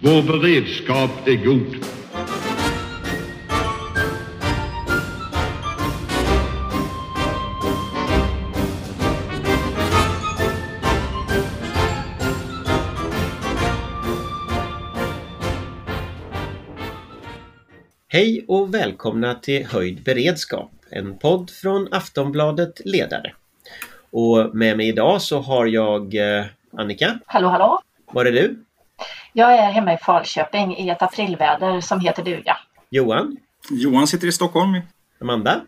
Vår beredskap är god. Hej och välkomna till Höjd beredskap, en podd från Aftonbladet Ledare. Och med mig idag så har jag eh, Annika. Hallå hallå! Var är du? Jag är hemma i Falköping i ett aprilväder som heter duga. Johan? Johan sitter i Stockholm. Amanda?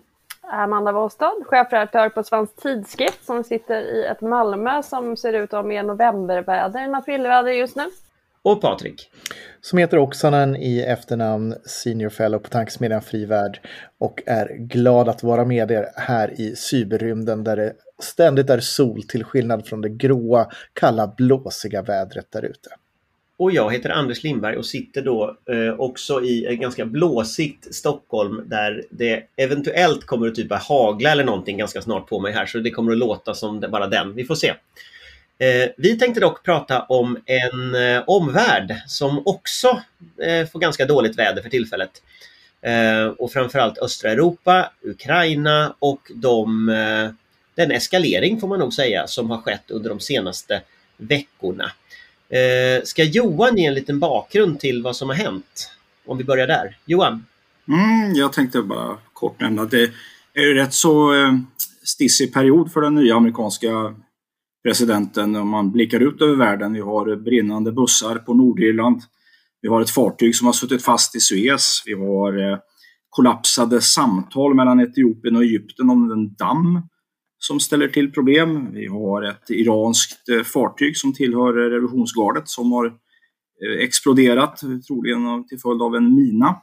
Amanda Wåstad, chefredaktör på Svensk Tidskrift som sitter i ett Malmö som ser ut att ha mer novemberväder än aprilväder just nu. Och Patrik? Som heter Oksanen i efternamn, Senior Fellow på Tankesmedjan Fri Värld och är glad att vara med er här i cyberrymden där det ständigt är sol till skillnad från det gråa, kalla, blåsiga vädret där ute. Och jag heter Anders Lindberg och sitter då eh, också i ett ganska blåsigt Stockholm där det eventuellt kommer att typ hagla eller någonting ganska snart på mig här så det kommer att låta som det, bara den. Vi får se. Eh, vi tänkte dock prata om en eh, omvärld som också eh, får ganska dåligt väder för tillfället. Eh, och framförallt östra Europa, Ukraina och de, eh, den eskalering får man nog säga som har skett under de senaste veckorna. Eh, ska Johan ge en liten bakgrund till vad som har hänt? Om vi börjar där. Johan? Mm, jag tänkte bara kort nämna att det är ju rätt så eh, stissig period för den nya amerikanska presidenten om man blickar ut över världen. Vi har brinnande bussar på Nordirland. Vi har ett fartyg som har suttit fast i Suez. Vi har eh, kollapsade samtal mellan Etiopien och Egypten om en damm som ställer till problem. Vi har ett iranskt eh, fartyg som tillhör eh, revisionsgardet som har eh, exploderat, troligen till följd av en mina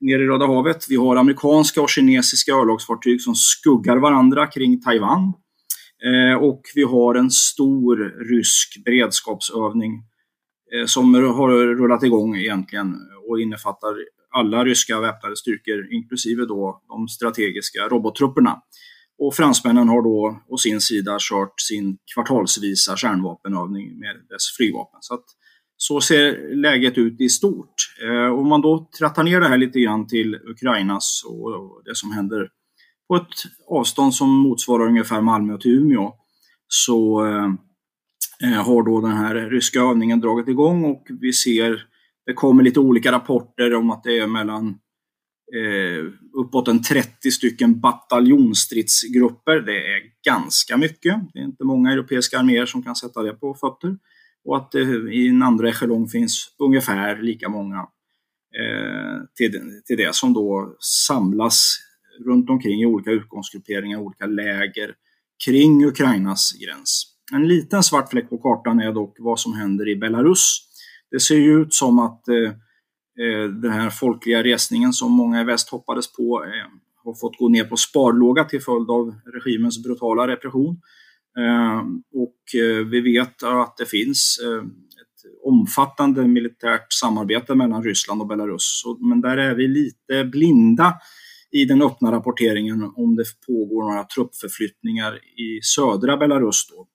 nere i Röda havet. Vi har amerikanska och kinesiska örlogsfartyg som skuggar varandra kring Taiwan. Och vi har en stor rysk beredskapsövning som har rullat igång egentligen och innefattar alla ryska väpnade styrkor, inklusive då de strategiska robottrupperna. Och fransmännen har då å sin sida kört sin kvartalsvisa kärnvapenövning med dess flygvapen. Så, att, så ser läget ut i stort. Eh, om man då trattar ner det här lite grann till Ukrainas och det som händer på ett avstånd som motsvarar ungefär Malmö till Umeå så eh, eh, har då den här ryska övningen dragit igång och vi ser det kommer lite olika rapporter om att det är mellan eh, uppåt en 30 stycken bataljonstridsgrupper. Det är ganska mycket. Det är inte många europeiska arméer som kan sätta det på fötter. Och att det i en andra echelong finns ungefär lika många eh, till, till det som då samlas runt omkring i olika utgångsgrupperingar, olika läger kring Ukrainas gräns. En liten svart fläck på kartan är dock vad som händer i Belarus. Det ser ju ut som att Eh, Eh, den här folkliga resningen som många i väst hoppades på eh, har fått gå ner på sparlåga till följd av regimens brutala repression. Eh, och vi vet att det finns ett omfattande militärt samarbete mellan Ryssland och Belarus. Men där är vi lite blinda i den öppna rapporteringen om det pågår några truppförflyttningar i södra Belarus då,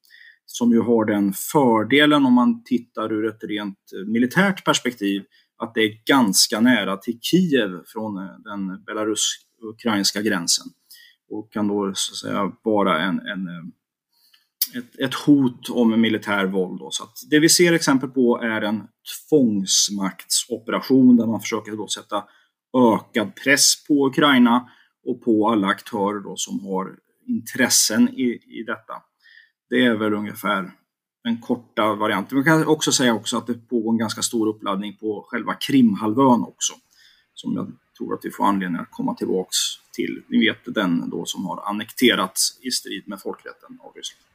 som ju har den fördelen om man tittar ur ett rent militärt perspektiv att det är ganska nära till Kiev från eh, den belarusk-ukrainska gränsen och kan då så att säga vara en, en eh, ett, ett, hot om militär våld. Då. Så det vi ser exempel på är en tvångsmaktsoperation där man försöker då sätta ökad press på Ukraina och på alla aktörer då som har intressen i, i detta. Det är väl ungefär den korta varianten. Man kan också säga också att det pågår en ganska stor uppladdning på själva Krimhalvön också. Som jag tror att vi får anledning att komma tillbaks till. Ni vet den då som har annekterats i strid med folkrätten av Ryssland.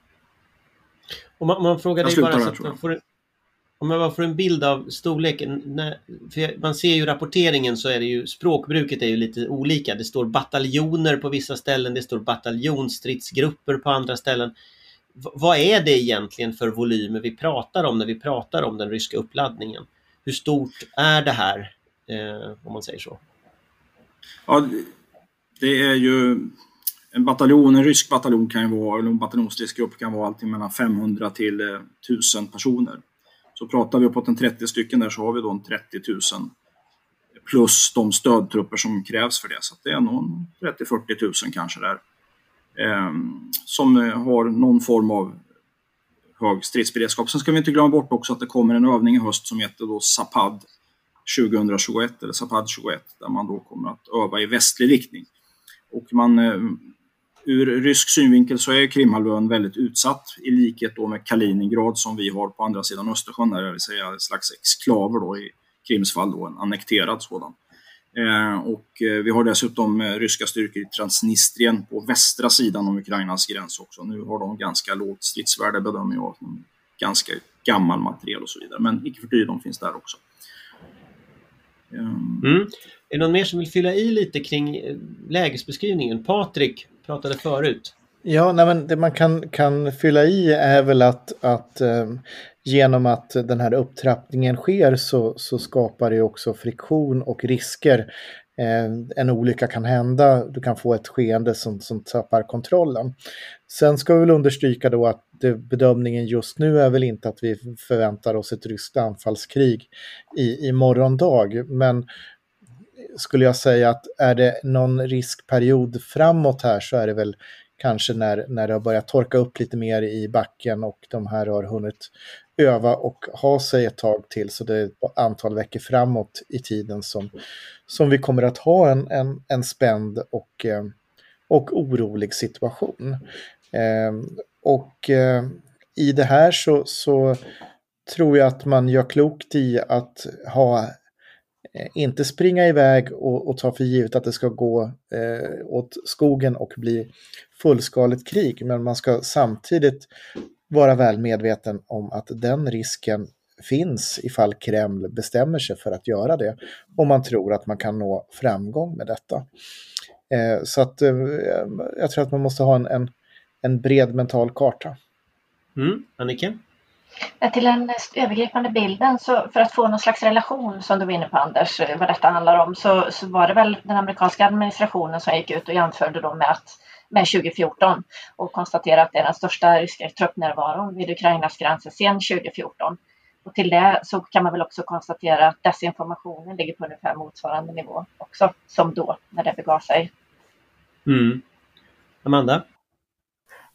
Om man, man frågar dig bara så att man får, om man bara får en bild av storleken. När, för man ser ju rapporteringen så är det ju språkbruket är ju lite olika. Det står bataljoner på vissa ställen, det står bataljonstridsgrupper på andra ställen vad är det egentligen för volymer vi pratar om när vi pratar om den ryska uppladdningen? Hur stort är det här, eh, om man säger så? Ja, det är ju en bataljon, en rysk bataljon kan ju vara, eller en bataljonsstridsgrupp kan vara allting mellan 500 till eh, 1000 personer. Så pratar vi uppåt en 30 stycken där så har vi då en 30 000 plus de stödtrupper som krävs för det. Så det är nog 30-40 000 kanske där. Ehm, eh, som har någon form av hög stridsberedskap. Sen ska vi inte glömma bort också att det kommer en övning i höst som heter då Zapad 2021 eller Zapad 21 där man då kommer att öva i västlig riktning. Och man, eh, ur rysk synvinkel så är Krimhalvön väldigt utsatt i likhet då med Kaliningrad som vi har på andra sidan Östersjön, där, det vill säga en slags exklaver då i Krims fall, då, en annekterad sådan. Eh, och eh, vi har dessutom eh, ryska styrkor i Transnistrien på västra sidan om Ukrainas gräns också. Nu har de ganska lågt stridsvärde bedömer jag, ganska gammal materiel och så vidare, men icke förty, de finns där också. Ehm. Mm. Är det någon mer som vill fylla i lite kring lägesbeskrivningen? Patrik pratade förut. Ja, nej, men det man kan, kan fylla i är väl att, att eh, genom att den här upptrappningen sker så, så skapar det också friktion och risker. Eh, en olycka kan hända, du kan få ett skeende som, som tappar kontrollen. Sen ska vi väl understryka då att det, bedömningen just nu är väl inte att vi förväntar oss ett ryskt anfallskrig i, i morgondag, men skulle jag säga att är det någon riskperiod framåt här så är det väl kanske när, när det har börjat torka upp lite mer i backen och de här har hunnit öva och ha sig ett tag till. Så det är ett antal veckor framåt i tiden som, som vi kommer att ha en, en, en spänd och, eh, och orolig situation. Eh, och eh, i det här så, så tror jag att man gör klokt i att ha inte springa iväg och, och ta för givet att det ska gå eh, åt skogen och bli fullskaligt krig. Men man ska samtidigt vara väl medveten om att den risken finns ifall Kreml bestämmer sig för att göra det. Och man tror att man kan nå framgång med detta. Eh, så att eh, jag tror att man måste ha en, en, en bred mental karta. Mm. Annika? Till den övergripande bilden, så för att få någon slags relation som du var inne på Anders, vad detta handlar om, så, så var det väl den amerikanska administrationen som gick ut och jämförde då med, att, med 2014 och konstaterade att det är den största ryska truppnärvaron vid Ukrainas gränser sedan 2014. Och till det så kan man väl också konstatera att desinformationen ligger på ungefär motsvarande nivå också som då när det begav sig. Mm. Amanda?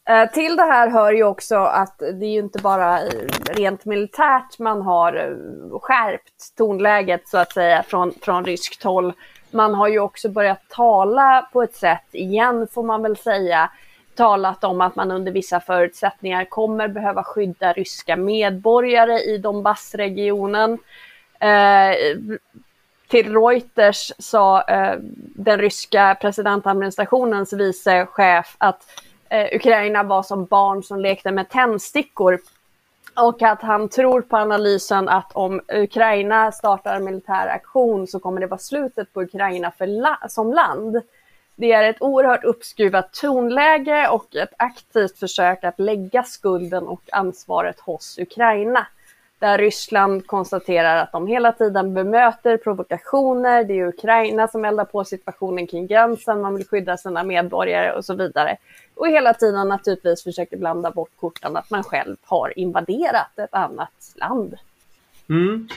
Eh, till det här hör ju också att det är ju inte bara rent militärt man har eh, skärpt tonläget så att säga från, från ryskt håll. Man har ju också börjat tala på ett sätt, igen får man väl säga, talat om att man under vissa förutsättningar kommer behöva skydda ryska medborgare i Donbassregionen. Eh, till Reuters sa eh, den ryska presidentadministrationens vice chef att eh, Ukraina var som barn som lekte med tändstickor. Och att han tror på analysen att om Ukraina startar en militär aktion så kommer det vara slutet på Ukraina för la som land. Det är ett oerhört uppskruvat tonläge och ett aktivt försök att lägga skulden och ansvaret hos Ukraina där Ryssland konstaterar att de hela tiden bemöter provokationer. Det är Ukraina som eldar på situationen kring gränsen, man vill skydda sina medborgare och så vidare. Och hela tiden naturligtvis försöker blanda bort korten att man själv har invaderat ett annat land. Mm.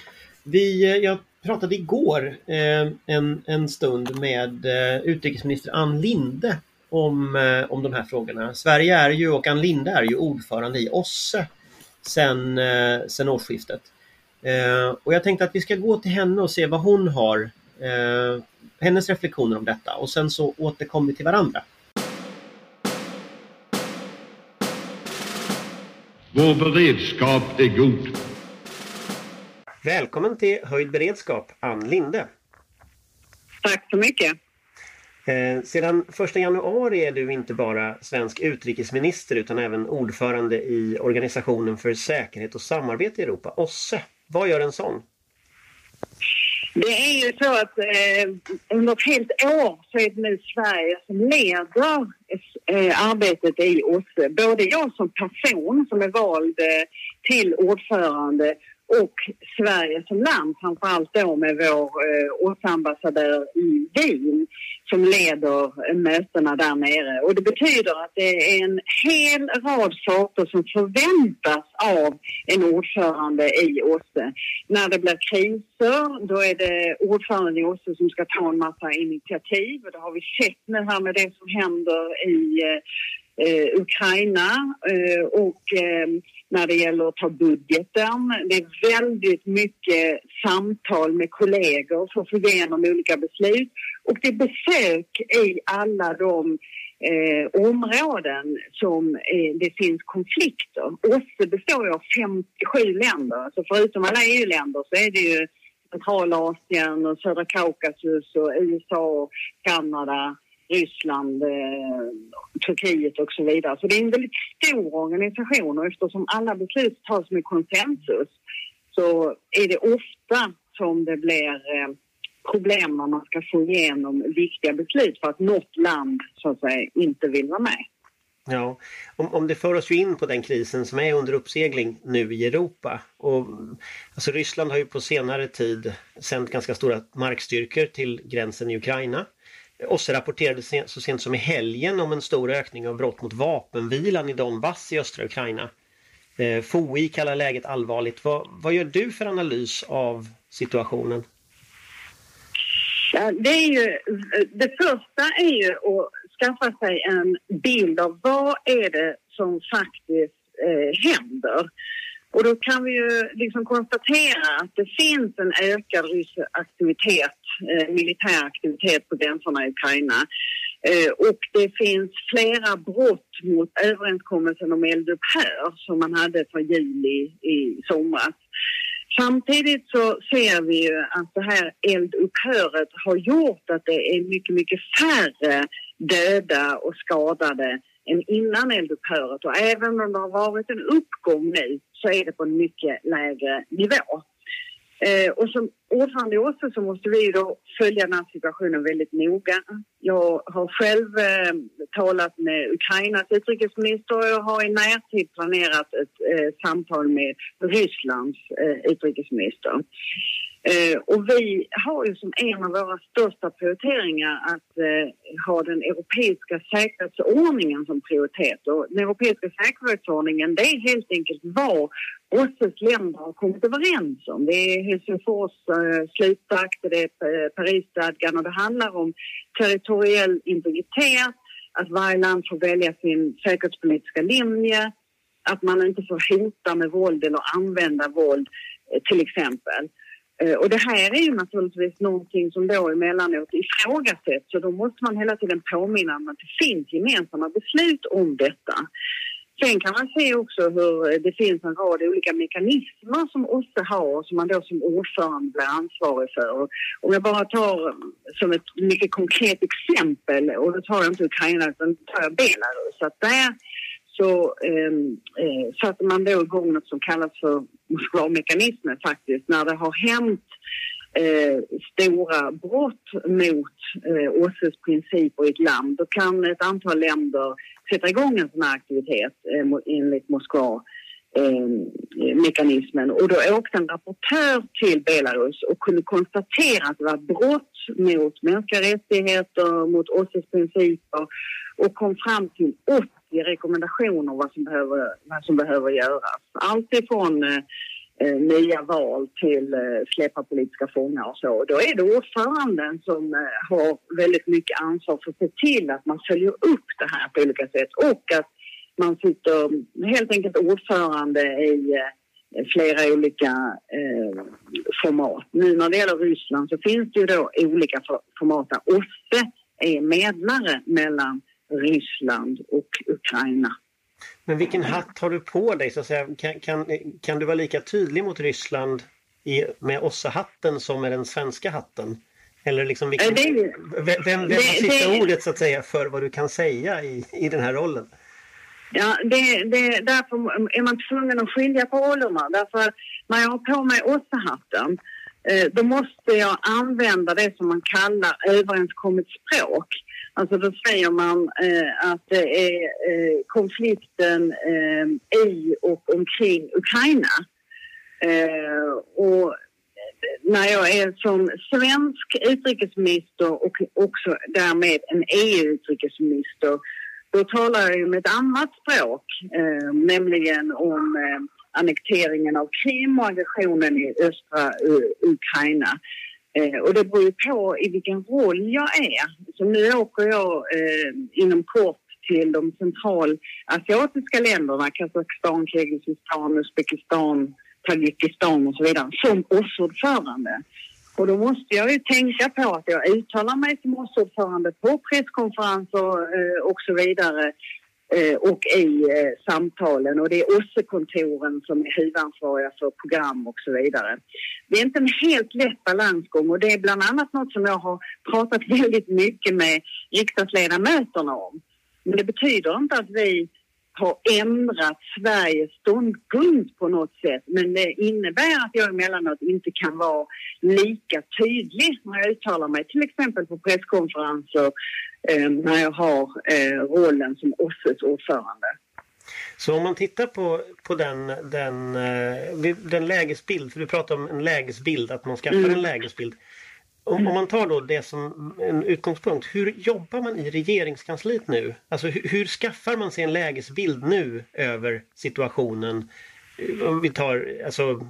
Vi, eh, jag pratade igår eh, en, en stund med eh, utrikesminister Ann Linde om, eh, om de här frågorna. Sverige är ju och Ann Linde är ju ordförande i OSSE sen, eh, sen årsskiftet. Eh, och jag tänkte att vi ska gå till henne och se vad hon har, eh, hennes reflektioner om detta och sen så återkommer vi till varandra. Vår beredskap är god. Välkommen till Höjd beredskap, Ann Linde. Tack så mycket. Eh, sedan 1 januari är du inte bara svensk utrikesminister utan även ordförande i Organisationen för säkerhet och samarbete i Europa, OSSE. Vad gör en sån? Det är ju så att eh, under ett helt år så är det nu Sverige som leder eh, arbetet i OSSE. Både jag som person som är vald eh, till ordförande och Sverige som land, framförallt då med vår eh, OSSE-ambassadör i Wien som leder mötena där nere. Och det betyder att det är en hel rad saker som förväntas av en ordförande i OSSE. När det blir kriser, då är det ordföranden i OSSE som ska ta en massa initiativ. Och det har vi sett nu här med det som händer i eh, eh Ukraina. Eh, och eh, när det gäller att ta budgeten. Det är väldigt mycket samtal med kollegor för att få igenom olika beslut. Och det är besök i alla de eh, områden som eh, det finns konflikter. OSSE består ju av 57 länder, så förutom alla EU-länder så är det ju Centralasien och södra Kaukasus och USA, Kanada, Ryssland, eh, Turkiet och så vidare. Så det är en väldigt stor organisation och eftersom alla beslut tas med konsensus så är det ofta som det blir eh, problem när man ska få igenom viktiga beslut för att något land så att säga inte vill vara med. Ja, om, om det för oss ju in på den krisen som är under uppsegling nu i Europa. Och, alltså Ryssland har ju på senare tid sänt ganska stora markstyrkor till gränsen i Ukraina. OSSE rapporterade så sent som i helgen om en stor ökning av brott mot vapenvilan i Donbass i östra Ukraina. Eh, FOI kallar läget allvarligt. Vad, vad gör du för analys av situationen? Ja, det, är ju, det första är ju att skaffa sig en bild av vad är det som faktiskt eh, händer. Och då kan vi ju liksom konstatera att det finns en ökad rysk aktivitet, eh, militär aktivitet på gränserna i Ukraina. Eh, och det finns flera brott mot överenskommelsen om eldupphör som man hade för juli i somras. Samtidigt så ser vi ju att det här eldupphöret har gjort att det är mycket, mycket färre döda och skadade än innan eldupphöret och även om det har varit en uppgång nu så är det på en mycket lägre nivå. Eh, och som ordförande i OSSE så måste vi då följa den här situationen väldigt noga. Jag har själv eh, talat med Ukrainas utrikesminister och jag har i närtid planerat ett eh, samtal med Rysslands eh, utrikesminister. Eh, och vi har ju som en av våra största prioriteringar att eh, ha den europeiska säkerhetsordningen som prioritet. Och den europeiska säkerhetsordningen det är helt enkelt vad OSSEs länder har kommit överens om. Det är Helsingfors eh, slutakt, det är eh, Parisstadgan och det handlar om territoriell integritet, att varje land får välja sin säkerhetspolitiska linje, att man inte får hota med våld eller använda våld eh, till exempel. Eh, och det här är ju naturligtvis någonting som då emellanåt ifrågasätts så då måste man hela tiden påminna om att det finns gemensamma beslut om detta. Sen kan man se också hur eh, det finns en rad olika mekanismer som OSSE har som man då som ordförande blir ansvarig för. Om jag bara tar eh, som ett mycket konkret exempel, och då tar jag inte Ukraina utan tar jag Belarus, att där så ehm, eh, satte man då igång något som kallas för Moskvamekanismen faktiskt när det har hänt eh, stora brott mot eh, OSSEs principer i ett land. Då kan ett antal länder sätta igång en sån här aktivitet eh, enligt Moskva eh, mekanismen och då åkte en rapportör till Belarus och kunde konstatera att det var brott mot mänskliga rättigheter, mot OSSEs principer och kom fram till 80 rekommendationer vad som behöver, vad som behöver göras. Allt ifrån eh, eh nya val till eh, släppa politiska fångar och så. Då är det ordföranden som eh, har väldigt mycket ansvar för att se till att man följer upp det här på olika sätt och att man sitter helt enkelt ordförande i eh, flera olika eh, format. Nu när det gäller Ryssland så finns det ju då olika format där OSSE är medlare mellan Ryssland och Ukraina. Men vilken hatt har du på dig? Så att säga? Kan, kan, kan du vara lika tydlig mot Ryssland i, med OSSE-hatten som med den svenska hatten? Eller liksom vilken, det, vem, vem har sista det, ordet så att säga för vad du kan säga i, i den här rollen? Ja, det, det, därför är man tvungen att skilja på rollerna. Därför när jag har på mig OSSE-hatten eh, då måste jag använda det som man kallar överenskommet språk. Alltså då säger man eh, att det är eh, konflikten eh, i och omkring Ukraina. Eh, och när jag är som svensk utrikesminister och också därmed en EU-utrikesminister då talar jag ju med ett annat språk, eh, nämligen om eh, annekteringen av Krim och aggressionen i östra uh, Ukraina. Eh, och det beror ju på i vilken roll jag är. Så nu åker jag eh, inom kort till de centralasiatiska länderna, Kazakstan, Kirgizistan, Uzbekistan, Tadzjikistan och så vidare, som OSSE-ordförande. Och då måste jag ju tänka på att jag uttalar mig som OSSE-ordförande på presskonferenser eh, och så vidare eh, och i eh, samtalen och det är OSSE-kontoren som är huvudansvariga för program och så vidare. Det är inte en helt lätt balansgång och det är bland annat något som jag har pratat väldigt mycket med riksdagsledamöterna om. Men det betyder inte att vi har ändrat Sveriges ståndpunkt på något sätt. Men det innebär att jag emellanåt inte kan vara lika tydlig när jag uttalar mig, till exempel på presskonferenser eh, när jag har eh, rollen som OSSEs ordförande. Så om man tittar på, på den, den, eh, den lägesbild, för du pratar om en lägesbild, att man skaffar mm. en lägesbild. Om, om, man tar då det som en utgångspunkt, hur jobbar man i regeringskansliet nu? Alltså hur, hur skaffar man sig en lägesbild nu över situationen? Om vi tar alltså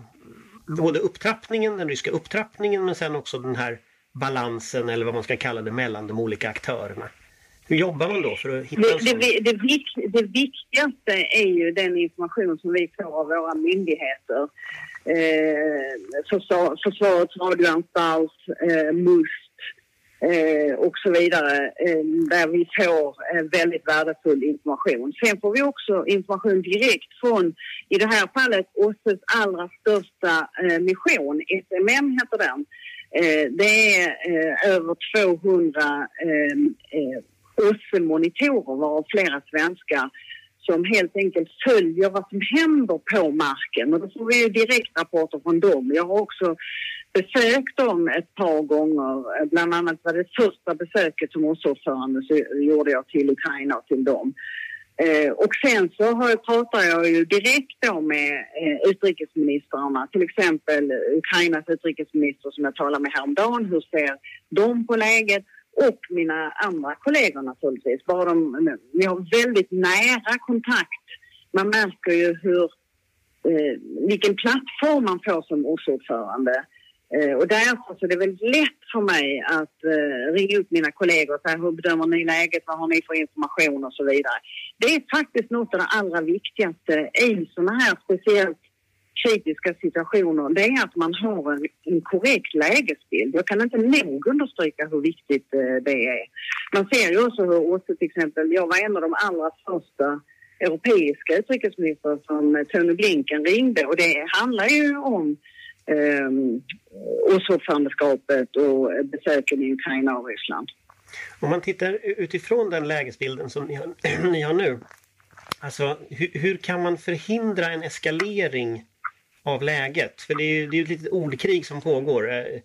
både upptrappningen, den ryska upptrappningen men sen också den här balansen eller vad man ska kalla det mellan de olika aktörerna. Hur jobbar man då för att hitta en sån? Det, det, det, viktigaste är ju den information som vi får av våra myndigheter eh, Försvarets radioanstalt, eh, MUST eh, och så vidare eh, där vi får eh, väldigt värdefull information. Sen får vi också information direkt från, i det här fallet, OSSEs allra största eh, mission, SMM heter den. Eh, det är eh, över 200 eh, eh, OSSE-monitorer varav flera svenskar som helt enkelt följer vad som händer på marken. Och då får vi ju direktrapporter från dem. Jag har också besökt dem ett par gånger. Bland annat var det första besöket som ordförande så gjorde jag till Ukraina och till dem. Eh, och sen så har, pratar jag ju direkt då med eh, utrikesministrarna, till exempel Ukrainas utrikesminister som jag talade med häromdagen. Hur ser de på läget? Och mina andra kollegor naturligtvis. Bara de, vi har väldigt nära kontakt. Man märker ju hur, eh, vilken plattform man får som ortsordförande. Eh, och därför så är det väldigt lätt för mig att eh, ringa upp mina kollegor och säga hur bedömer ni läget, vad har ni för information och så vidare. Det är faktiskt något av det allra viktigaste i sådana här speciellt kritiska situationer det är att man har en, en korrekt lägesbild. Jag kan inte nog understryka hur viktigt eh, det är. Man ser ju också hur OSSE till exempel, jag var en av de allra första europeiska utrikesministrar som eh, Tony Blinken ringde och det handlar ju om eh, OSSE-ordförandeskapet och besöken i Ukraina och Ryssland. Om man tittar utifrån den lägesbilden som ni har, ni har nu. Alltså hur, hur, kan man förhindra en eskalering av läget. För det är ju det är ett litet ordkrig som pågår. Eh,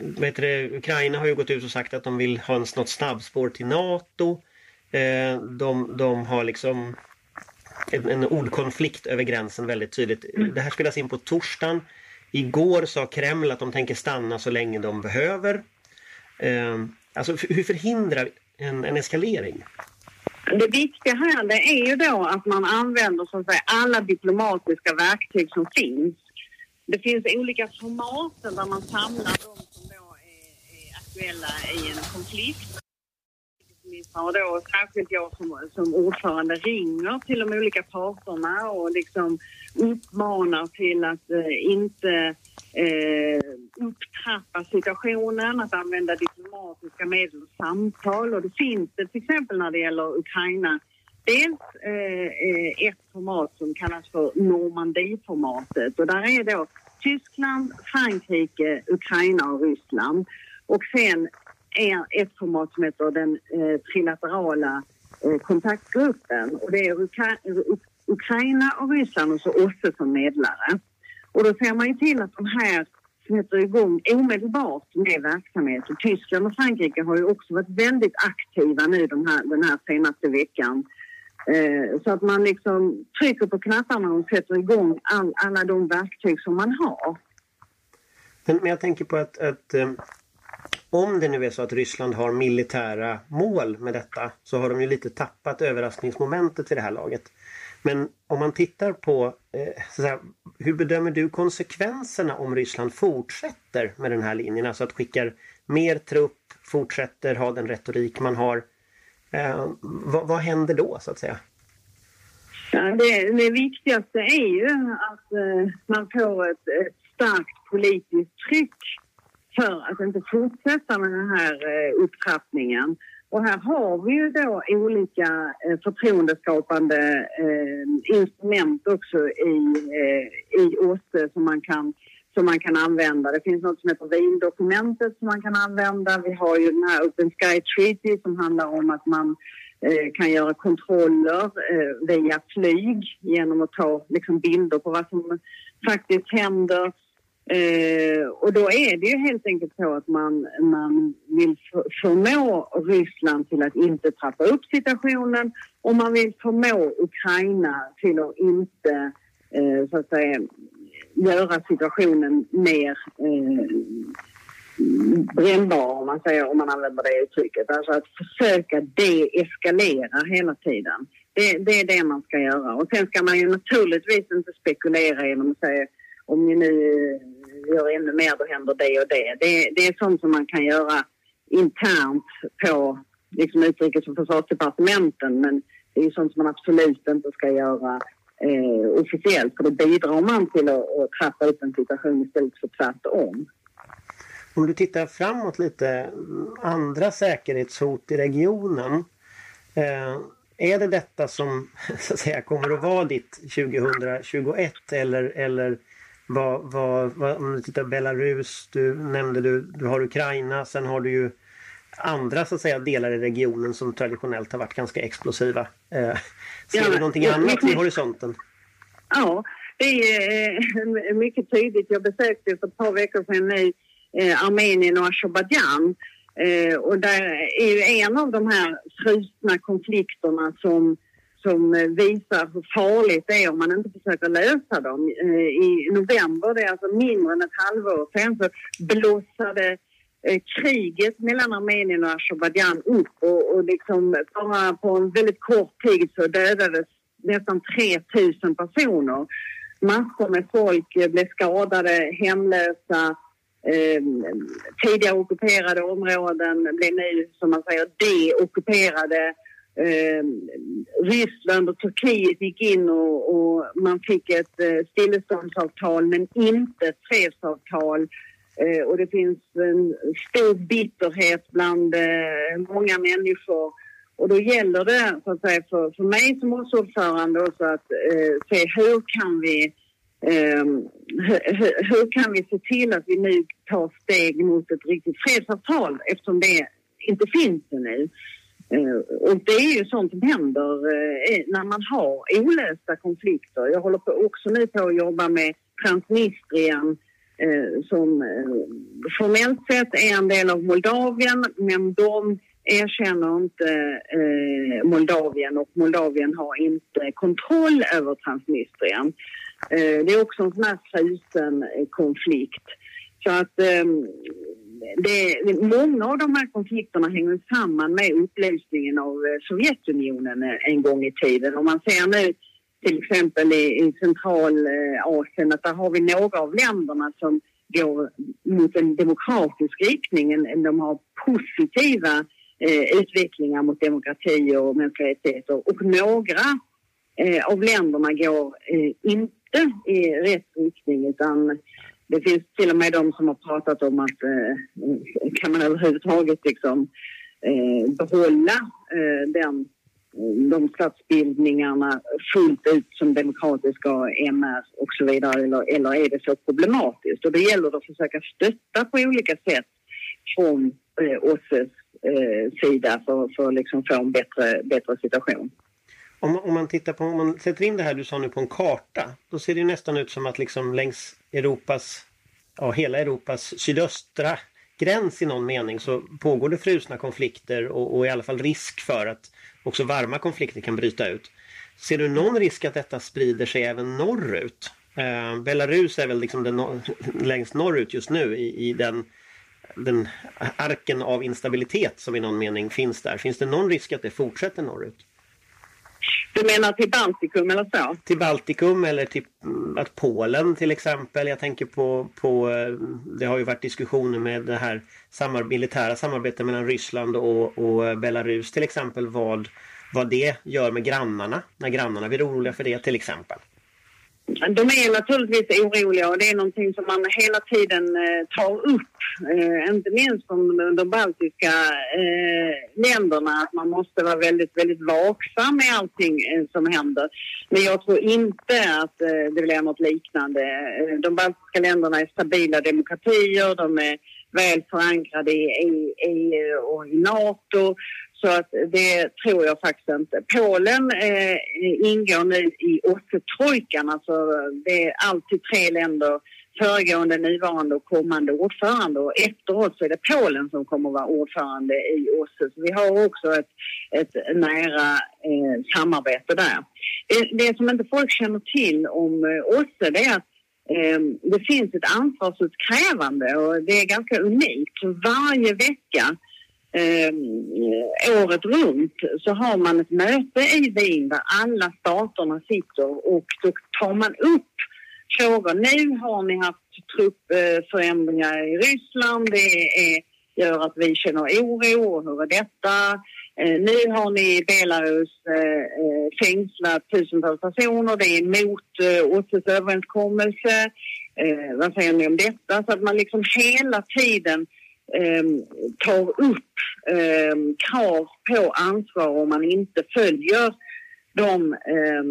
vet det, Ukraina har ju gått ut och sagt att de vill ha en, något snabbspår till NATO. Eh, de, de har liksom en, en ordkonflikt över gränsen väldigt tydligt. Mm. Det här spelas in på torsdagen. Igår sa Kreml att de tänker stanna så länge de behöver. Eh, alltså hur förhindrar en, en eskalering? Det viktiga här det är ju då att man använder så att säga, alla diplomatiska verktyg som finns. Det finns olika format där man samlar de som då är, är aktuella i en konflikt. Och då särskilt jag som, som ordförande ringer till de olika parterna och liksom uppmanar till att eh, inte eh, upptrappa situationen, att använda diplomatiska medel och samtal. Och det finns det till exempel när det gäller Ukraina dels eh, eh ett format som kallas för Normandieformatet och där är då Tyskland, Frankrike, Ukraina och Ryssland. Och sen ett format som heter den eh, trilaterala eh, kontaktgruppen och det är Ukra Ukraina och Ryssland och så OSSE som medlare. Och då ser man ju till att de här sätter igång omedelbart med verksamhet. Och Tyskland och Frankrike har ju också varit väldigt aktiva nu den här, den här senaste veckan Eh, så att man liksom trycker på knapparna och sätter igång all, alla de verktyg som man har. Men, men jag tänker på att, att eh, om det nu är så att Ryssland har militära mål med detta så har de ju lite tappat överraskningsmomentet vid det här laget. Men om man tittar på eh, så säga, hur bedömer du konsekvenserna om Ryssland fortsätter med den här linjen? Alltså att skickar mer trupp, fortsätter ha den retorik man har. Eh, vad, vad händer då så att säga? Ja, det, det viktigaste är ju att eh, man får ett, ett starkt politiskt tryck för att inte fortsätta med den här eh, upptrappningen. Och här har vi ju då olika eh, förtroendeskapande eh, instrument också i, i OSSE som man, kan, som man kan använda. Det finns något som heter Wiendokumentet som man kan använda. Vi har ju den här Open Sky Treaty som handlar om att man eh, kan göra kontroller eh, via flyg genom att ta liksom, bilder på vad som faktiskt händer Eh, och då är det ju helt enkelt så att man, man vill förmå Ryssland till att inte trappa upp situationen och man vill förmå Ukraina till att inte eh, så att säga göra situationen mer eh, brännbar om man säger om man använder det uttrycket. Alltså att försöka deeskalera hela tiden. Det, det är det man ska göra och sen ska man ju naturligtvis inte spekulera genom att säga om ni nu eh, gör ännu mer då händer det och det. det. Det är sånt som man kan göra internt på liksom utrikes och försvarsdepartementen men det är sånt som man absolut inte ska göra eh, officiellt för då bidrar man till att, att trappa upp en situation istället för tvärtom. Om du tittar framåt lite, andra säkerhetshot i regionen. Eh, är det detta som så att säga, kommer att vara ditt 2021 eller, eller vad, vad, vad, om du tittar Belarus, du nämnde du, du har Ukraina, sen har du ju andra så att säga delar i regionen som traditionellt har varit ganska explosiva. Eh, ser ja, du någonting ja, annat vid horisonten? Ja, det är eh, mycket tydligt. Jag besökte för ett par veckor sedan nu eh, Armenien och Azerbajdzjan. Eh, och där är ju en av de här frusna konflikterna som som eh, visar hur farligt det är om man inte försöker lösa dem. Eh, I november, det är alltså mindre än ett halvår sen, så blossade eh, kriget mellan Armenien och Azerbajdzjan upp och, och liksom bara på en väldigt kort tid så dödades nästan 3000 personer. Massor med folk blev skadade, hemlösa. Eh, tidigare ockuperade områden blev nu, som man säger, deockuperade eh, Ryssland och Turkiet gick in och, och man fick ett eh, stilleståndsavtal men inte ett fredsavtal. Eh, och det finns en stor bitterhet bland eh, många människor. Och då gäller det så att säga, för, för mig som ordförande också att eh, se hur kan vi Um, hur, hur, kan vi se till att vi nu tar steg mot ett riktigt fredsavtal eftersom det inte finns ännu. Eh, och det är ju sånt som händer eh, när man har olösta konflikter. Jag håller på också nu på att jobba med Transnistrien eh, som formellt sett är en del av Moldavien men de erkänner inte Moldavien och Moldavien har inte kontroll över Transnistrien. Det är också en sån här frusen konflikt. Så att ehm, det, många av de här konflikterna hänger samman med upplösningen av eh, Sovjetunionen eh, en gång i tiden. Om man ser nu till exempel i, i Centralasien att där har vi några av länderna som går mot en demokratisk riktning. De har positiva eh, utvecklingar mot demokrati och mänskliga rättigheter och några eh, av länderna går eh, inte i rätt riktning utan det finns till och med de som har pratat om att eh, kan man överhuvudtaget liksom, eh, behålla eh, den, eh, de statsbildningarna fullt ut som demokratiska MR och så vidare eller, eller är det så problematiskt? Och det gäller att försöka stötta på olika sätt från eh, OSSEs eh, sida för, för att liksom få en bättre, bättre situation. Om, om, man tittar på, om man sätter in det här du sa nu på en karta, då ser det nästan ut som att liksom längs Europas, ja hela Europas sydöstra gräns i någon mening så pågår det frusna konflikter och, och i alla fall risk för att också varma konflikter kan bryta ut. Ser du någon risk att detta sprider sig även norrut? Eh, Belarus är väl liksom den no längst norrut just nu i, i den, den arken av instabilitet som i någon mening finns där. Finns det någon risk att det fortsätter norrut? Du menar till Baltikum eller så? Till Baltikum eller till mm, att Polen till exempel. Jag tänker på, på eh, det har ju varit diskussioner med det här samar militära samarbetet mellan Ryssland och, och Belarus till exempel. Vad, vad det gör med grannarna när grannarna blir oroliga för det till exempel. De är naturligtvis oroliga och det är någonting som man hela tiden eh, tar upp. Eh, inte minst från de baltiska eh, länderna att man måste vara väldigt, väldigt vaksam med allting eh, som händer. Men jag tror inte att eh, det blir något liknande. Eh, de baltiska länderna är stabila demokratier, de är väl förankrade i EU och i NATO. Så att det tror jag faktiskt inte. Polen eh, ingår nu i OSSE-trojkan, alltså det är alltid tre länder föregående, nuvarande och kommande ordförande och efteråt oss är det Polen som kommer att vara ordförande i OSSE. Så vi har också ett, ett nära eh, samarbete där. Det, det, som inte folk känner till om eh, OSSE det är att eh, det finns ett ansvarsutkrävande och det är ganska unikt. Varje vecka eh, året runt så har man ett möte i Wien där alla staterna sitter och då tar man upp frågor. Nu har ni haft truppförändringar i Ryssland. Det är, gör att vi känner oro. Hur är detta? Eh, nu har ni i Belarus eh, eh, fängslat tusentals personer. Det är emot eh, OSSEs överenskommelse. Eh, vad säger ni om detta? Så att man liksom hela tiden eh, tar upp eh, krav på ansvar om man inte följer de eh,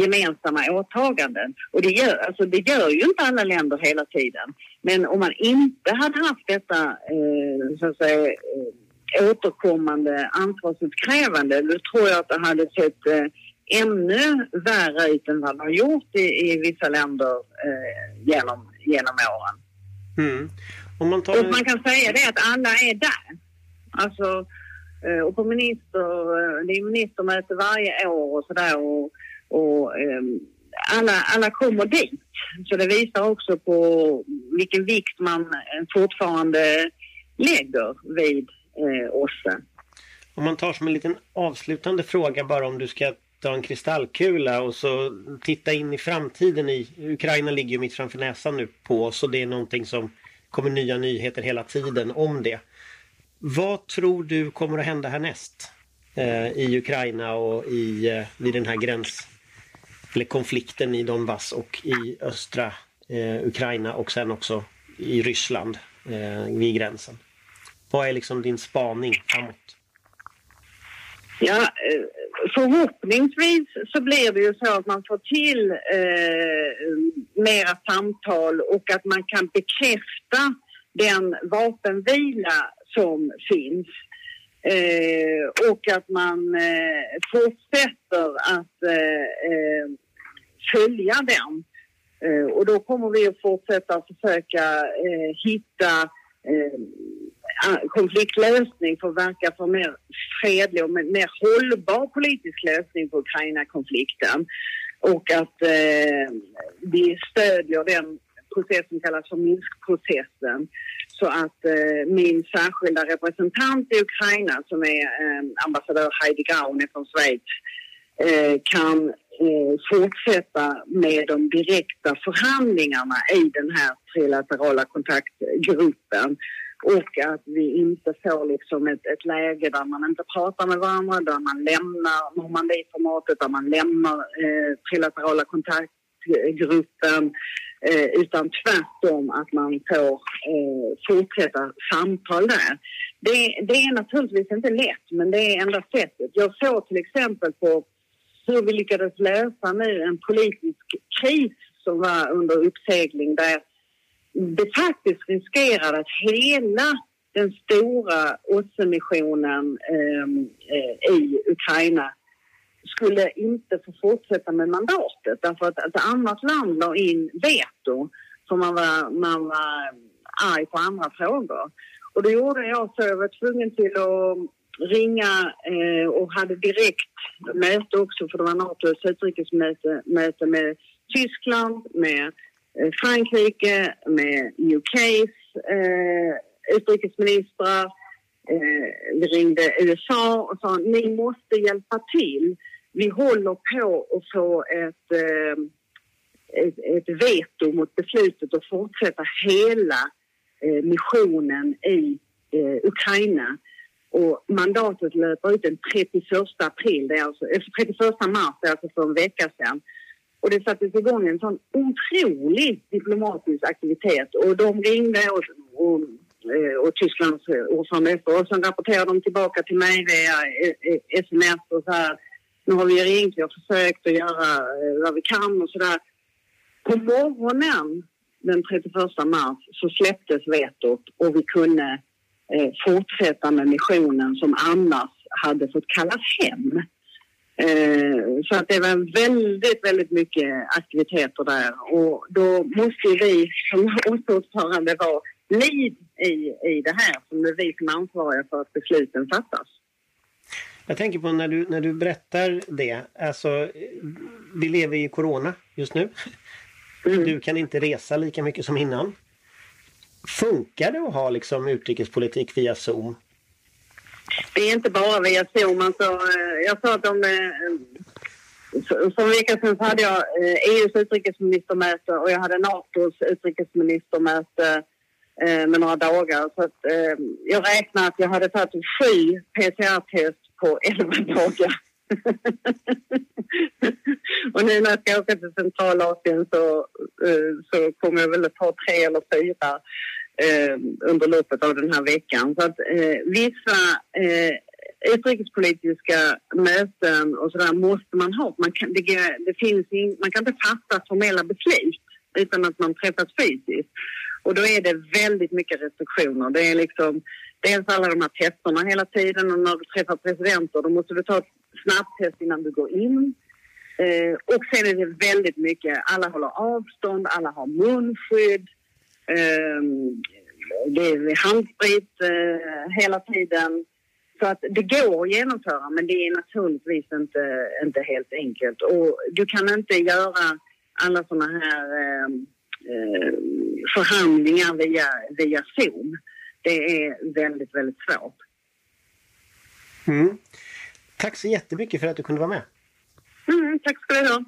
gemensamma åtaganden. Och det gör, alltså det gör ju inte alla länder hela tiden. Men om man inte hade haft detta eh, så att säga, eh, återkommande ansvarsutkrävande då tror jag att det hade sett eh, ännu värre ut än vad det har gjort i, i vissa länder eh, genom, genom åren. Mm. Man, tar... och man kan säga det att alla är där. Alltså, eh, och på minister, eh, det är ministermöte varje år och sådär och, och um, alla, alla kommer dit. Så det visar också på vilken vikt man fortfarande lägger vid eh, OSSE. Om man tar som en liten avslutande fråga bara om du ska ta en kristallkula och så titta in i framtiden i Ukraina ligger ju mitt framför näsan nu på oss och det är någonting som kommer nya nyheter hela tiden om det. Vad tror du kommer att hända härnäst? Eh, I Ukraina och i, eh, vid den här gräns eller konflikten i Donbass och i östra eh, Ukraina och sen också i Ryssland eh, vid gränsen. Vad är liksom din spaning framåt? Ja, eh, förhoppningsvis så blir det ju så att man får till eh, mera samtal och att man kan bekräfta den vapenvila som finns. Eh, och att man eh, fortsätter att eh, eh följa den. Eh, och då kommer vi att fortsätta försöka eh, hitta eh, Eh, konfliktlösning för att verka för mer fredlig och mer hållbar politisk lösning på Ukraina-konflikten. Och att eh, vi stödjer den process som kallas för Minskprocessen. Så att eh, min särskilda representant i Ukraina som är eh, ambassadör Heidi Graun från Schweiz eh, kan eh, fortsätta med de direkta förhandlingarna i den här trilaterala kontaktgruppen och att vi inte får liksom ett, ett läge där man inte pratar med varandra, där man lämnar Normandieformatet, där man lämnar eh, trilaterala kontaktgruppen eh, utan tvärtom att man får eh, fortsätta samtal där. Det, det, är naturligtvis inte lätt, men det är enda sättet. Jag såg till exempel på hur vi lyckades lösa nu en politisk kris som var under uppsegling där det faktiskt riskerar att hela den stora OSSE-missionen ehm, eh, i Ukraina skulle inte få fortsätta med mandatet därför att ett annat land la in veto för man var, man var arg på andra frågor. Och då gjorde jag så, jag var tvungen till att ringa eh, och hade direkt möte också för det var Natos utrikesmöte möte med Tyskland, med Eh, Frankrike, med UKs eh, utrikesministrar. Eh, vi ringde USA och sa ni måste hjälpa till. Vi håller på att få ett, eh, ett, ett veto mot beslutet att fortsätta hela eh, missionen i eh, Ukraina. Och mandatet löper ut den 31 april, det är alltså, eh, 31 mars, det är alltså för en vecka sedan. Och det sattes igång en sån otrolig diplomatisk aktivitet och de ringde och, och, eh, och Tysklands eh, ordförande och sen rapporterade de tillbaka till mig via eh, sms och så här. Nu har vi ringt, vi har försökt att göra vad vi kan och sådär. På morgonen den 31 mars så släpptes vetot och vi kunde eh, fortsätta med missionen som annars hade fått kallas hem. Eh, så att det var väldigt, väldigt mycket aktiviteter där och då måste vi som ordförande vara lead i, i det här som är vi som är ansvariga för att besluten fattas. Jag tänker på när du, när du berättar det, alltså vi lever i corona just nu. Mm. Du kan inte resa lika mycket som innan. Funkar det att ha liksom utrikespolitik via Zoom? Det är inte bara via Zoom. Alltså, jag sa att de... För en vecka sedan hade jag eh, e EUs utrikesministermöte och jag hade NATOs utrikesministermöte eh, med några dagar. Så att, jag räknar att jag hade tagit sju PCR-test på elva dagar. och nu när jag ska åka till Centralasien så, så kommer jag väl att ta tre eller fyra eh, under loppet av den här veckan. Så att eh, vissa eh, utrikespolitiska möten och sådär måste man ha. Man kan, det, det finns in, man kan inte fatta formella beslut utan att man träffas fysiskt. Och då är det väldigt mycket restriktioner. Det är liksom dels alla de här testerna hela tiden och när du träffar presidenter då måste du ta ett snabbtest innan du går in. Eh, och sen är det väldigt mycket, alla håller avstånd, alla har munskydd. Eh, det är handsprit eh, hela tiden. Så att det går att genomföra men det är naturligtvis inte, inte helt enkelt. Och du kan inte göra alla såna här eh, eh, förhandlingar via, via Zoom. Det är väldigt, väldigt svårt. Mm. Tack så jättemycket för att du kunde vara med. Mm, tack ska du ha.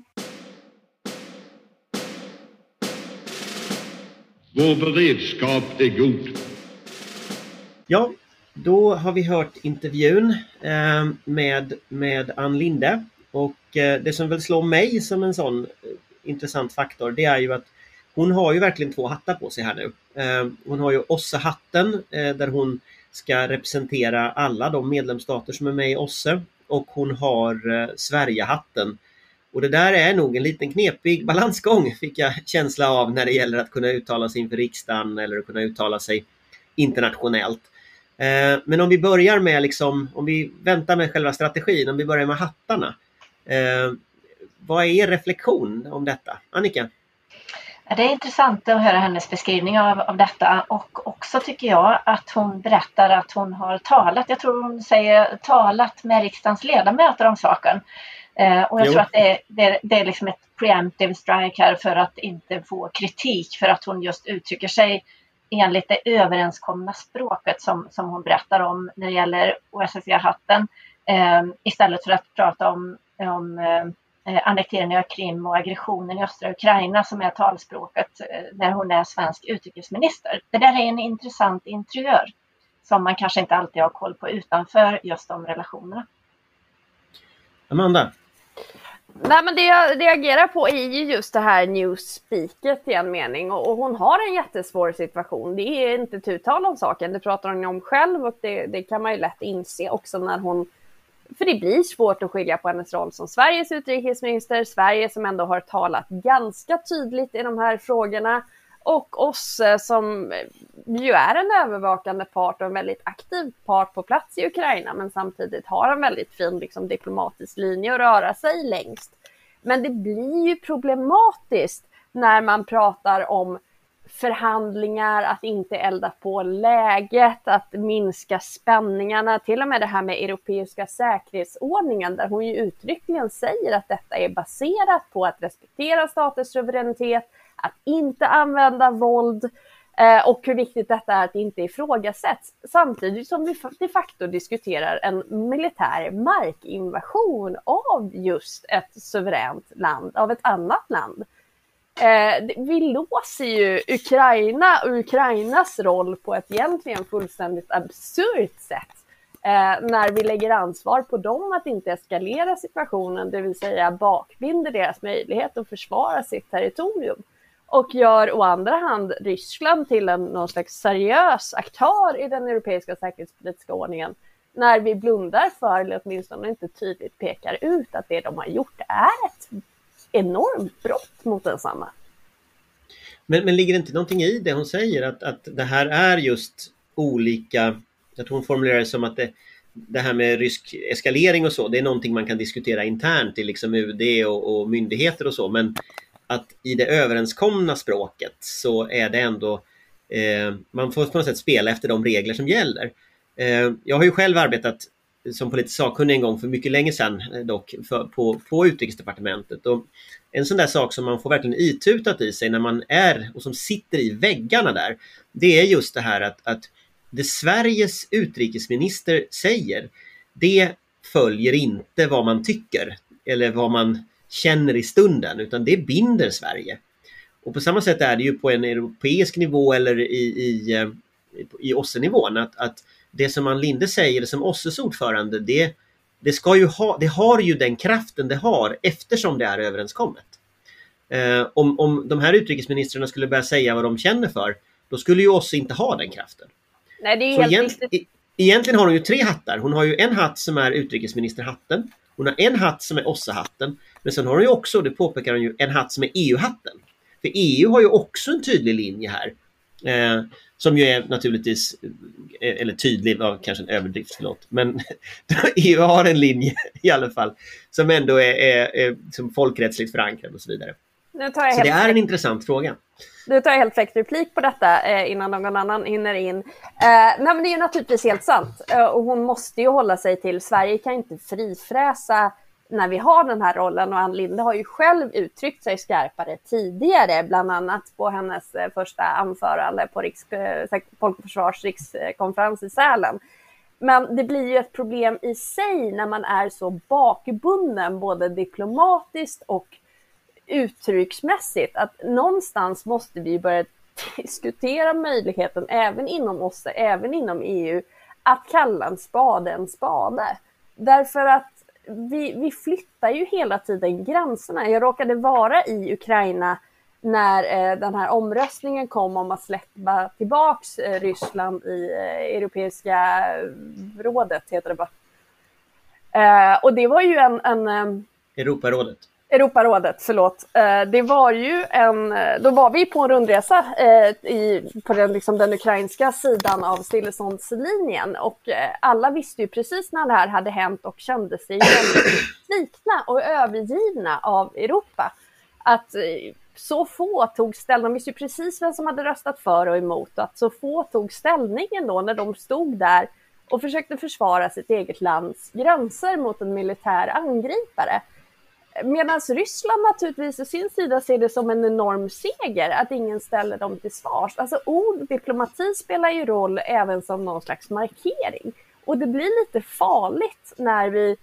Vår beredskap är god. Ja, då har vi hört intervjun eh, med, med Ann Linde. Och eh, det som väl slår mig som en sån eh, intressant faktor det är ju att hon har ju verkligen två hattar på sig här nu. Hon har ju OSSE-hatten där hon ska representera alla de medlemsstater som är med i OSSE och hon har eh, Sverigehatten. Och det där är nog en liten knepig balansgång fick jag känsla av när det gäller att kunna uttala sig inför riksdagen eller att kunna uttala sig internationellt. Eh, men om vi börjar med liksom, om vi väntar med själva strategin, om vi börjar med hattarna. Eh, vad är er reflektion om detta? Annika? Det är intressant att höra hennes beskrivning av, av detta och också tycker jag att hon berättar att hon har talat, jag tror hon säger talat med riksdagens ledamöter om saken. Eh, och jag jo. tror att det är, det, det är liksom ett preemptive strike här för att inte få kritik för att hon just uttrycker sig enligt det överenskomna språket som, som hon berättar om när det gäller OSSE-hatten eh, istället för att prata om, om eh, eh, annekteringen av Krim och aggressionen i östra Ukraina som är talspråket eh, när hon är svensk utrikesminister. Det där är en intressant interiör som man kanske inte alltid har koll på utanför just de relationerna. Amanda? Nej men det jag reagerar på är ju just det här newspeaket i en mening. Och, och, hon har en jättesvår situation. Det är inte tu tal om saken, det pratar hon om själv och det, det kan man ju lätt inse också när hon för det blir svårt att skilja på hennes roll som Sveriges utrikesminister, Sverige som ändå har talat ganska tydligt i de här frågorna och oss som ju är en övervakande part och en väldigt aktiv part på plats i Ukraina men samtidigt har en väldigt fin liksom, diplomatisk linje att röra sig längst. Men det blir ju problematiskt när man pratar om förhandlingar, att inte elda på läget, att minska spänningarna, till och med det här med europeiska säkerhetsordningen där hon ju uttryckligen säger att detta är baserat på att respektera staters suveränitet, att inte använda våld eh, och hur viktigt detta är att det inte ifrågasätts. Samtidigt som vi de facto diskuterar en militär markinvasion av just ett suveränt land, av ett annat land. Eh, vi låser ju Ukraina och Ukrainas roll på ett egentligen fullständigt absurt sätt. Eh, när vi lägger ansvar på dem att inte eskalera situationen, det vill säga bakbinder deras möjlighet att försvara sitt territorium. Och gör å andra hand Ryssland till en någon slags seriös aktör i den europeiska säkerhetspolitiska ordningen. När vi blundar för, eller åtminstone inte tydligt pekar ut att det de har gjort är ett enormt brott mot densamma. Men, men ligger det inte någonting i det hon säger att, att det här är just olika, jag tror hon formulerar det som att det, det här med rysk eskalering och så, det är någonting man kan diskutera internt i liksom UD och, och myndigheter och så, men att i det överenskomna språket så är det ändå, eh, man får på något sätt spela efter de regler som gäller. Eh, jag har ju själv arbetat som politisk sakkunnig en gång för mycket länge sedan eh, dock för, på, på utrikesdepartementet. Och en sån där sak som man får verkligen itutat i sig när man är och som sitter i väggarna där. Det är just det här att, att det Sveriges utrikesminister säger det följer inte vad man tycker eller vad man känner i stunden utan det binder Sverige. Och på samma sätt är det ju på en europeisk nivå eller i, i, eh, i OSSE-nivån att, att det som Ann Linde säger som OSSEs ordförande, det, det, ska ju ha, det har ju den kraften det har eftersom det är överenskommet. Eh, om, om de här utrikesministrarna skulle börja säga vad de känner för, då skulle ju OSSE inte ha den kraften. Nej, det är helt egent, e, egentligen har hon ju tre hattar. Hon har ju en hatt som är utrikesministerhatten. Hon har en hatt som är OSSE-hatten. Men sen har hon ju också, det påpekar hon ju, en hatt som är EU-hatten. För EU har ju också en tydlig linje här. Eh, som ju är naturligtvis, eh, eller tydlig var kanske en överdrift, förlåt. Men EU har en linje i alla fall som ändå är, är, är som folkrättsligt förankrad och så vidare så det är en intressant fråga. Nu tar jag helt fräckt replik på detta eh, innan någon annan hinner in. Eh, nej men det är ju naturligtvis helt sant. Eh, och hon måste ju hålla sig till, Sverige kan inte frifräsa när vi har den här rollen och Ann Linde har ju själv uttryckt sig skarpare tidigare, bland annat på hennes eh, första anförande på Riks, eh, Folk och Försvars rikskonferens i Sälen. Men det blir ju ett problem i sig när man är så bakbunden både diplomatiskt och uttrycksmässigt att någonstans måste vi börja diskutera möjligheten även inom OSSE, även inom EU, att kalla en spade en spade. Därför att vi, vi flyttar ju hela tiden gränserna. Jag råkade vara i Ukraina när eh, den här omröstningen kom om att släppa tillbaks eh, Ryssland i eh, Europeiska rådet, heter det bara. Eh, och det var ju en... en eh, Europarådet. Europarådet, förlåt. Eh, det var ju en, eh, då var vi på en rundresa eh, i, på den, liksom den ukrainska sidan av stilleståndslinjen och alla visste ju precis när det här hade hänt och kände sig svikna och övergivna av Europa. Att så få tog ställning, de visste ju precis vem som hade röstat för och emot och att så få tog ställningen då när de stod där och försökte försvara sitt eget lands gränser mot en militär angripare. Medan Ryssland naturligtvis å sin sida ser det som en enorm seger att ingen ställer dem till svars. Alltså ord, diplomati spelar ju roll även som någon slags markering. Och det blir lite farligt när, vi,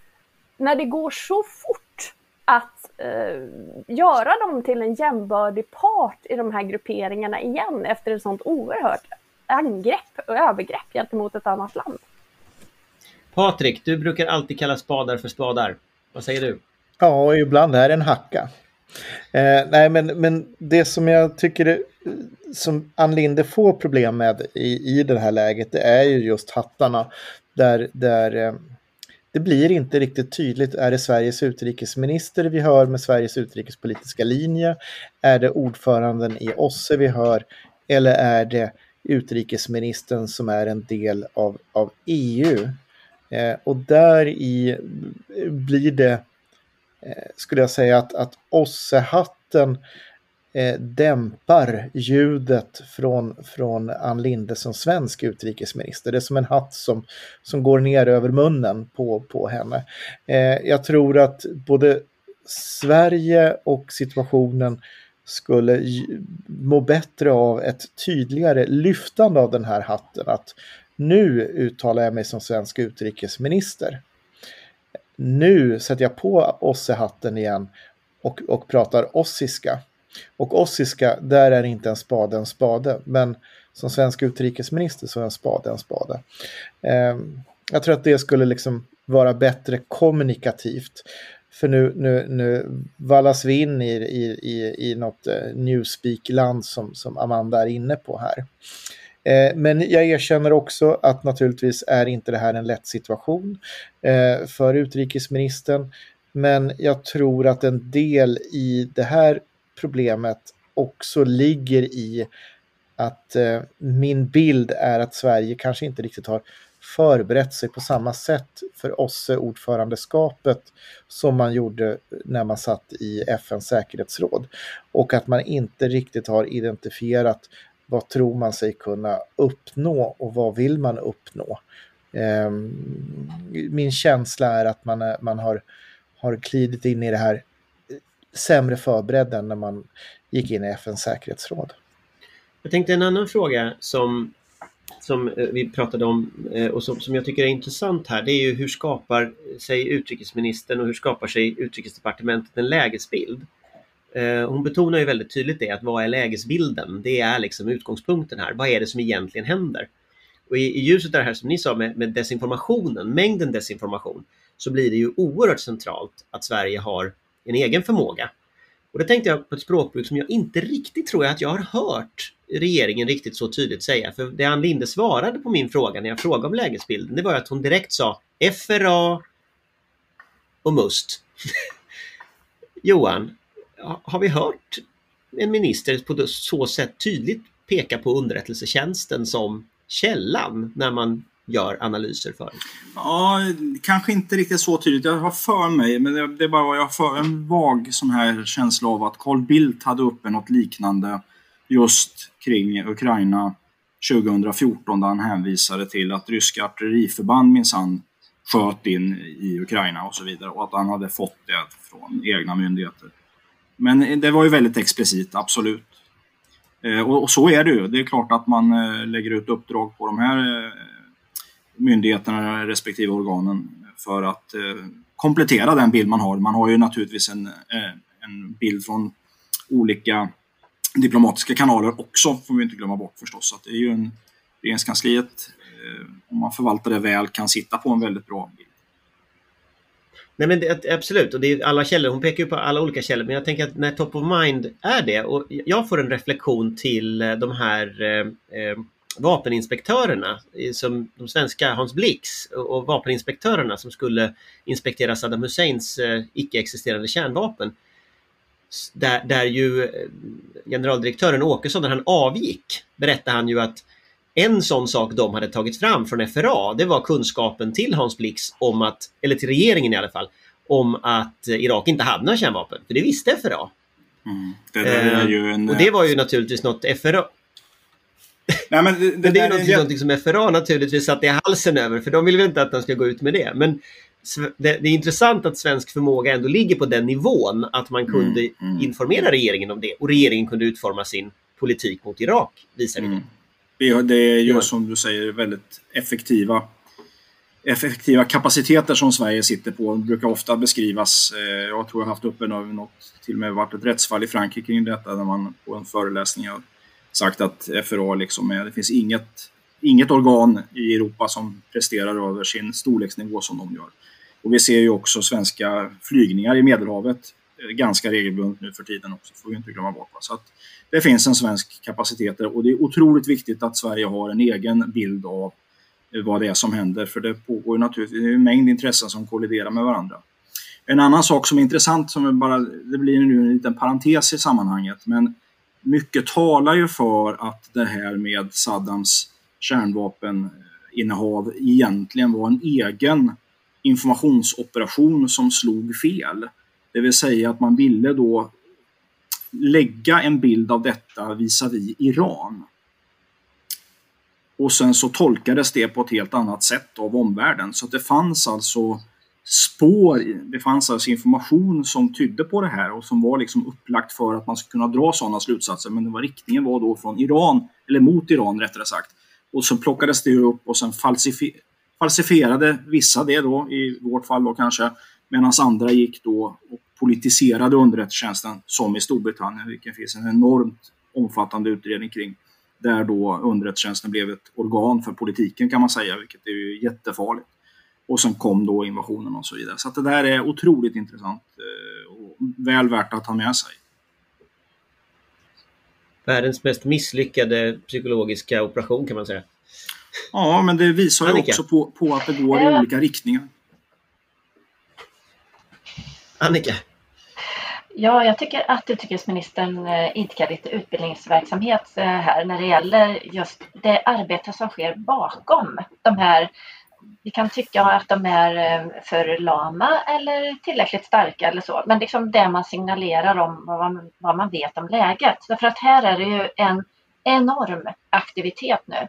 när det går så fort att eh, göra dem till en jämbördig part i de här grupperingarna igen efter ett sånt oerhört angrepp och övergrepp gentemot ett annat land. Patrik, du brukar alltid kalla spadar för spadar. Vad säger du? Ja, och ibland är det en hacka. Eh, nej, men, men det som jag tycker det, som Ann Linde får problem med i, i det här läget, det är ju just hattarna. Där, där eh, det blir inte riktigt tydligt. Är det Sveriges utrikesminister vi hör med Sveriges utrikespolitiska linje? Är det ordföranden i OSSE vi hör? Eller är det utrikesministern som är en del av, av EU? Eh, och där i blir det Eh, skulle jag säga att, att OSSE-hatten eh, dämpar ljudet från, från Ann Linde som svensk utrikesminister. Det är som en hatt som, som går ner över munnen på, på henne. Eh, jag tror att både Sverige och situationen skulle må bättre av ett tydligare lyftande av den här hatten. Att nu uttalar jag mig som svensk utrikesminister. Nu sätter jag på OSSE-hatten igen och, och pratar ossiska. Och ossiska, där är inte en spade en spade. Men som svensk utrikesminister så är en spade en spade. Eh, jag tror att det skulle liksom vara bättre kommunikativt. För nu, nu, nu vallas vi in i, i, i, i något eh, newspeak-land som, som Amanda är inne på här. Eh, men jag erkänner också att naturligtvis är inte det här en lätt situation eh, för utrikesministern. Men jag tror att en del i det här problemet också ligger i att eh, min bild är att Sverige kanske inte riktigt har förberett sig på samma sätt för OSSE-ordförandeskapet som man gjorde när man satt i FNs säkerhetsråd. Och att man inte riktigt har identifierat vad tror man sig kunna uppnå och vad vill man uppnå. Ehm, min känsla är att man, är, man har, har klidit in i det här eh, sämre förberedd än när man gick in i FNs säkerhetsråd. Jag tänkte en annan fråga som, som eh, vi pratade om eh, och som, som jag tycker är intressant här. Det är ju hur skapar sig utrikesministern och hur skapar sig utrikesdepartementet en lägesbild? Eh, hon betonar ju väldigt tydligt det att vad är lägesbilden? Det är liksom utgångspunkten här. Vad är det som egentligen händer? Och i, i ljuset av det här som ni sa med, med desinformationen, mängden desinformation, så blir det ju oerhört centralt att Sverige har en egen förmåga. Och det tänkte jag på ett språkbruk som jag inte riktigt tror att jag har hört regeringen riktigt så tydligt säga. För det Ann Linde svarade på min fråga när jag frågade om lägesbilden, det var att hon direkt sa FRA och MUST. Johan, har vi hört en minister på så sätt tydligt peka på underrättelsetjänsten som källan när man gör analyser för? Ja, kanske inte riktigt så tydligt. Jag har för mig, men det, är bara vad jag har för en vag sån här känsla av att Carl Bildt hade uppe något liknande just kring Ukraina 2014 där han hänvisade till att ryska artilleriförband minsann sköt in i Ukraina och så vidare och att han hade fått det från egna myndigheter. Men det var ju väldigt explicit, absolut. Eh, och, så är det ju. Det är klart att man eh, lägger ut uppdrag på de här eh, myndigheterna respektive organen för att komplettera den bild man har. Man har ju naturligtvis en, en bild från olika diplomatiska kanaler också, får vi inte glömma bort förstås. Att det är ju en, regeringskansliet, om man förvaltar det väl, kan sitta på en väldigt bra bild. Nej men det, absolut, och det är alla källor. Hon pekar ju på alla olika källor. Men jag tänker att när top of mind är det och jag får en reflektion till eh, de här eh, eh vapeninspektörerna som de svenska Hans Blix och, och vapeninspektörerna som skulle inspektera Saddam Husseins eh, icke-existerande kärnvapen. Där, där ju eh, generaldirektören Åkesson, när han avgick, berättade han ju att en sån sak de hade tagit fram från FRA, det var kunskapen till Hans Blix om att, eller till regeringen i alla fall, om att Irak inte hade några kärnvapen. För det visste FRA. Mm. Det är ju en... Och det var ju naturligtvis något FRA... Nej, men det, det, men det är, är någonting, som FRA naturligtvis satte i halsen över, för de vill väl inte att de ska gå ut med det. Men det, det, är intressant att svensk förmåga ändå ligger på den nivån att man kunde mm, mm. informera regeringen om det och regeringen kunde utforma sin politik mot Irak, visar det. Mm. Det är ju som du säger väldigt effektiva effektiva kapaciteter som Sverige sitter på Det brukar ofta beskrivas. Eh, jag tror jag haft uppe något, till och med varit ett rättsfall i Frankrike kring detta där man på en föreläsning har sagt att FRA liksom är, det finns inget, inget organ i Europa som presterar över sin storleksnivå som de gör. Och vi ser ju också svenska flygningar i Medelhavet Eh, ganska regelbundet nu för tiden också, får vi inte glömma bort. Så att det finns en svensk kapacitet och det är otroligt viktigt att Sverige har en egen bild av eh, vad det är som händer, för det pågår ju naturligtvis en mängd intressen som kolliderar med varandra. En annan sak som är intressant, som bara, det blir nu en liten parentes i sammanhanget, men mycket talar ju för att det här med Saddams kärnvapeninnehav egentligen var en egen informationsoperation som slog fel. Det vill säga att man ville då lägga en bild av detta visavi Iran. Och sen så tolkades det på ett helt annat sätt av omvärlden. Så det fanns alltså spår, det fanns alltså information som tydde på det här och som var liksom upplagt för att man skulle kunna dra sådana slutsatser. Men det var, riktningen var då från Iran, eller mot Iran rättare sagt. Och så plockades det upp och sen falsifi falsifierade vissa det då, i vårt fall då kanske, medan andra gick då och politiserade underrättelsetjänsten som i Storbritannien, vilket finns en enormt omfattande utredning kring. Där då underrättelsetjänsten blev ett organ för politiken kan man säga, vilket är ju jättefarligt. Och sen kom då invasionen och så vidare. Så det där är otroligt intressant eh, och väl värt att ha med sig. Världens mest misslyckade psykologiska operation kan man säga. Ja, men det visar ju också på, på att det går i olika riktningar. Annika? Ja, jag tycker att utrikesministern eh, idkar lite utbildningsverksamhet eh, här när det gäller just det arbete som sker bakom de här vi kan tycka att de är eh, för lama eller tillräckligt starka eller så. Men liksom det man signalerar om vad man, vad man vet om läget. Därför att här är det ju en enorm aktivitet nu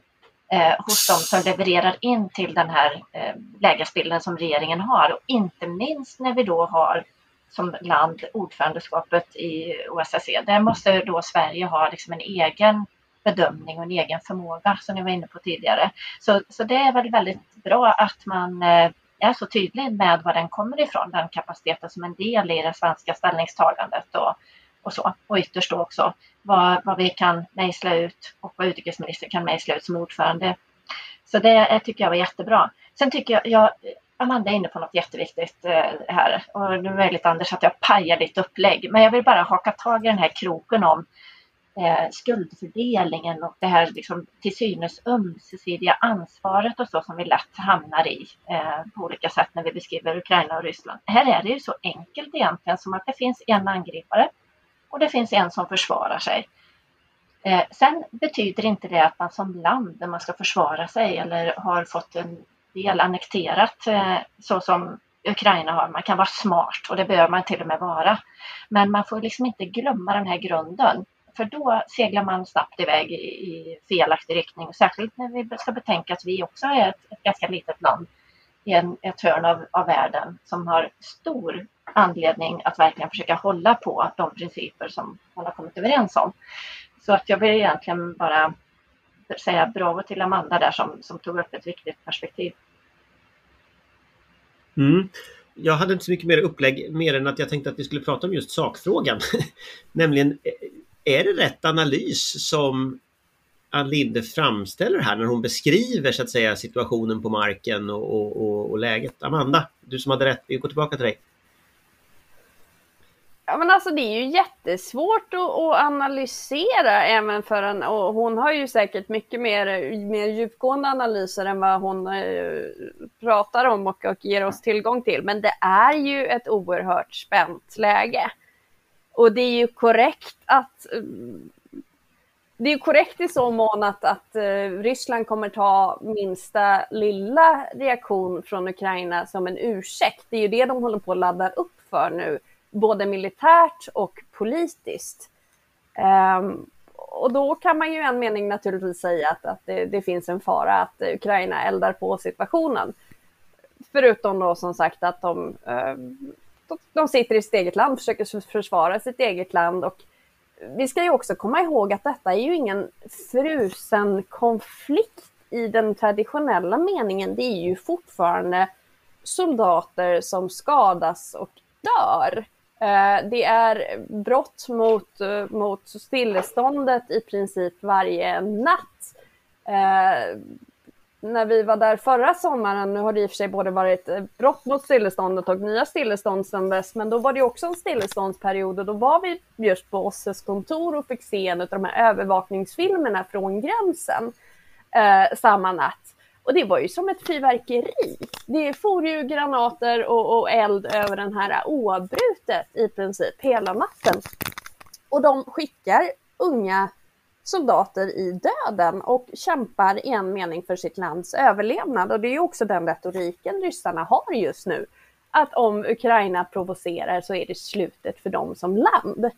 eh, hos de som levererar in till den här eh, lägesbilden som regeringen har. Och inte minst när vi då har som land ordförandeskapet i OSSE. Där måste då Sverige ha liksom en egen bedömning och en egen förmåga som ni var inne på tidigare. Så, så det är väl väldigt bra att man eh, är så tydlig med var den kommer ifrån, den kapaciteten som en del i det svenska ställningstagandet och, och så. Och ytterst då också vad, vad vi kan mejsla ut och vad utrikesministern kan mejsla ut som ordförande. Så det tycker jag var jättebra. Sen tycker jag, jag Amanda är inne på något jätteviktigt eh, här och det är möjligt Anders att jag pajar ditt upplägg, men jag vill bara haka tag i den här kroken om eh, skuldfördelningen och det här liksom, till synes ömsesidiga ansvaret och så som vi lätt hamnar i eh, på olika sätt när vi beskriver Ukraina och Ryssland. Här är det ju så enkelt egentligen som att det finns en angripare och det finns en som försvarar sig. Eh, sen betyder inte det att man som land, när man ska försvara sig eller har fått en delannekterat eh, så som Ukraina har. Man kan vara smart och det behöver man till och med vara. Men man får liksom inte glömma den här grunden. För då seglar man snabbt iväg i, i felaktig riktning. Särskilt när vi ska betänka att vi också är ett, ett ganska litet land i en, ett hörn av, av världen som har stor anledning att verkligen försöka hålla på de principer som man har kommit överens om. Så att jag vill egentligen bara säga bravo till Amanda där som, som tog upp ett viktigt perspektiv. Mm. Jag hade inte så mycket mer upplägg mer än att jag tänkte att vi skulle prata om just sakfrågan. Nämligen, eh, är det rätt analys som Ann Linde framställer här när hon beskriver så att säga situationen på marken och, och, och, och läget? Amanda, du som hade rätt, vi går tillbaka till dig. Ja men alltså det är ju jättesvårt att, att, analysera även för en, och hon har ju säkert mycket mer, mer djupgående analyser än vad hon eh, pratar om och, och ger oss tillgång till. Men det är ju ett oerhört spänt läge. Och det är ju korrekt att eh, det är korrekt i så mån att, att eh, Ryssland kommer ta minsta lilla reaktion från Ukraina som en ursäkt. Det är ju det de håller på att ladda upp för nu både militärt och politiskt. Um, och då kan man ju i en mening naturligtvis säga att, att det, det, finns en fara att Ukraina eldar på situationen. Förutom då som sagt att de, um, de sitter i sitt eget land, försöker försvara sitt eget land och vi ska ju också komma ihåg att detta är ju ingen frusen konflikt i den traditionella meningen. Det är ju fortfarande soldater som skadas och dör. Eh, det är brott mot, eh, mot stilleståndet i princip varje natt. Eh, när vi var där förra sommaren, nu har det i och för sig både varit eh, brott mot stilleståndet och nya stillestånd sedan dess, men då var det också en stilleståndsperiod och då var vi just på OSSEs kontor och fick se en av de här övervakningsfilmerna från gränsen eh, samma natt. Och det var ju som ett fyrverkeri. Det for ju granater och, och eld över den här oavbrutet i princip hela natten. Och de skickar unga soldater i döden och kämpar i en mening för sitt lands överlevnad. Och det är också den retoriken ryssarna har just nu. Att om Ukraina provocerar så är det slutet för dem som land.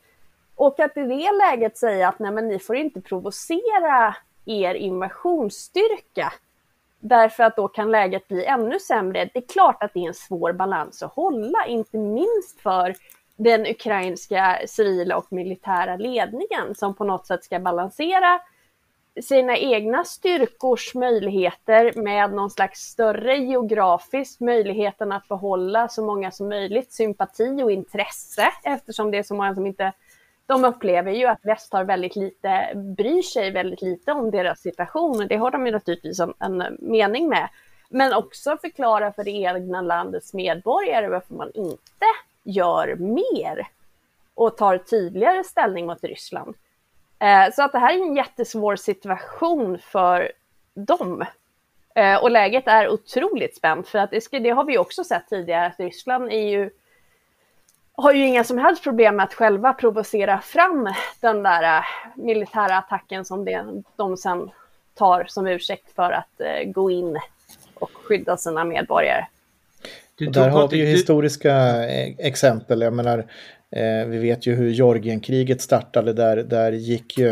Och att i det läget säga att nej men ni får inte provocera er invasionsstyrka därför att då kan läget bli ännu sämre. Det är klart att det är en svår balans att hålla, inte minst för den ukrainska civila och militära ledningen som på något sätt ska balansera sina egna styrkors möjligheter med någon slags större geografisk möjligheten att behålla så många som möjligt sympati och intresse eftersom det är så många som inte de upplever ju att väst har väldigt lite, bryr sig väldigt lite om deras situation och det har de ju naturligtvis en, en mening med. Men också förklara för det egna landets medborgare varför man inte gör mer och tar tydligare ställning mot Ryssland. Eh, så att det här är en jättesvår situation för dem. Eh, och läget är otroligt spänt för att det, ska, det har vi också sett tidigare att Ryssland är ju har ju inga som helst problem med att själva provocera fram den där äh, militära attacken som det, de sen tar som ursäkt för att eh, gå in och skydda sina medborgare. Och där har vi ju historiska eh, exempel. Jag menar, eh, vi vet ju hur Georgienkriget startade. Där, där gick ju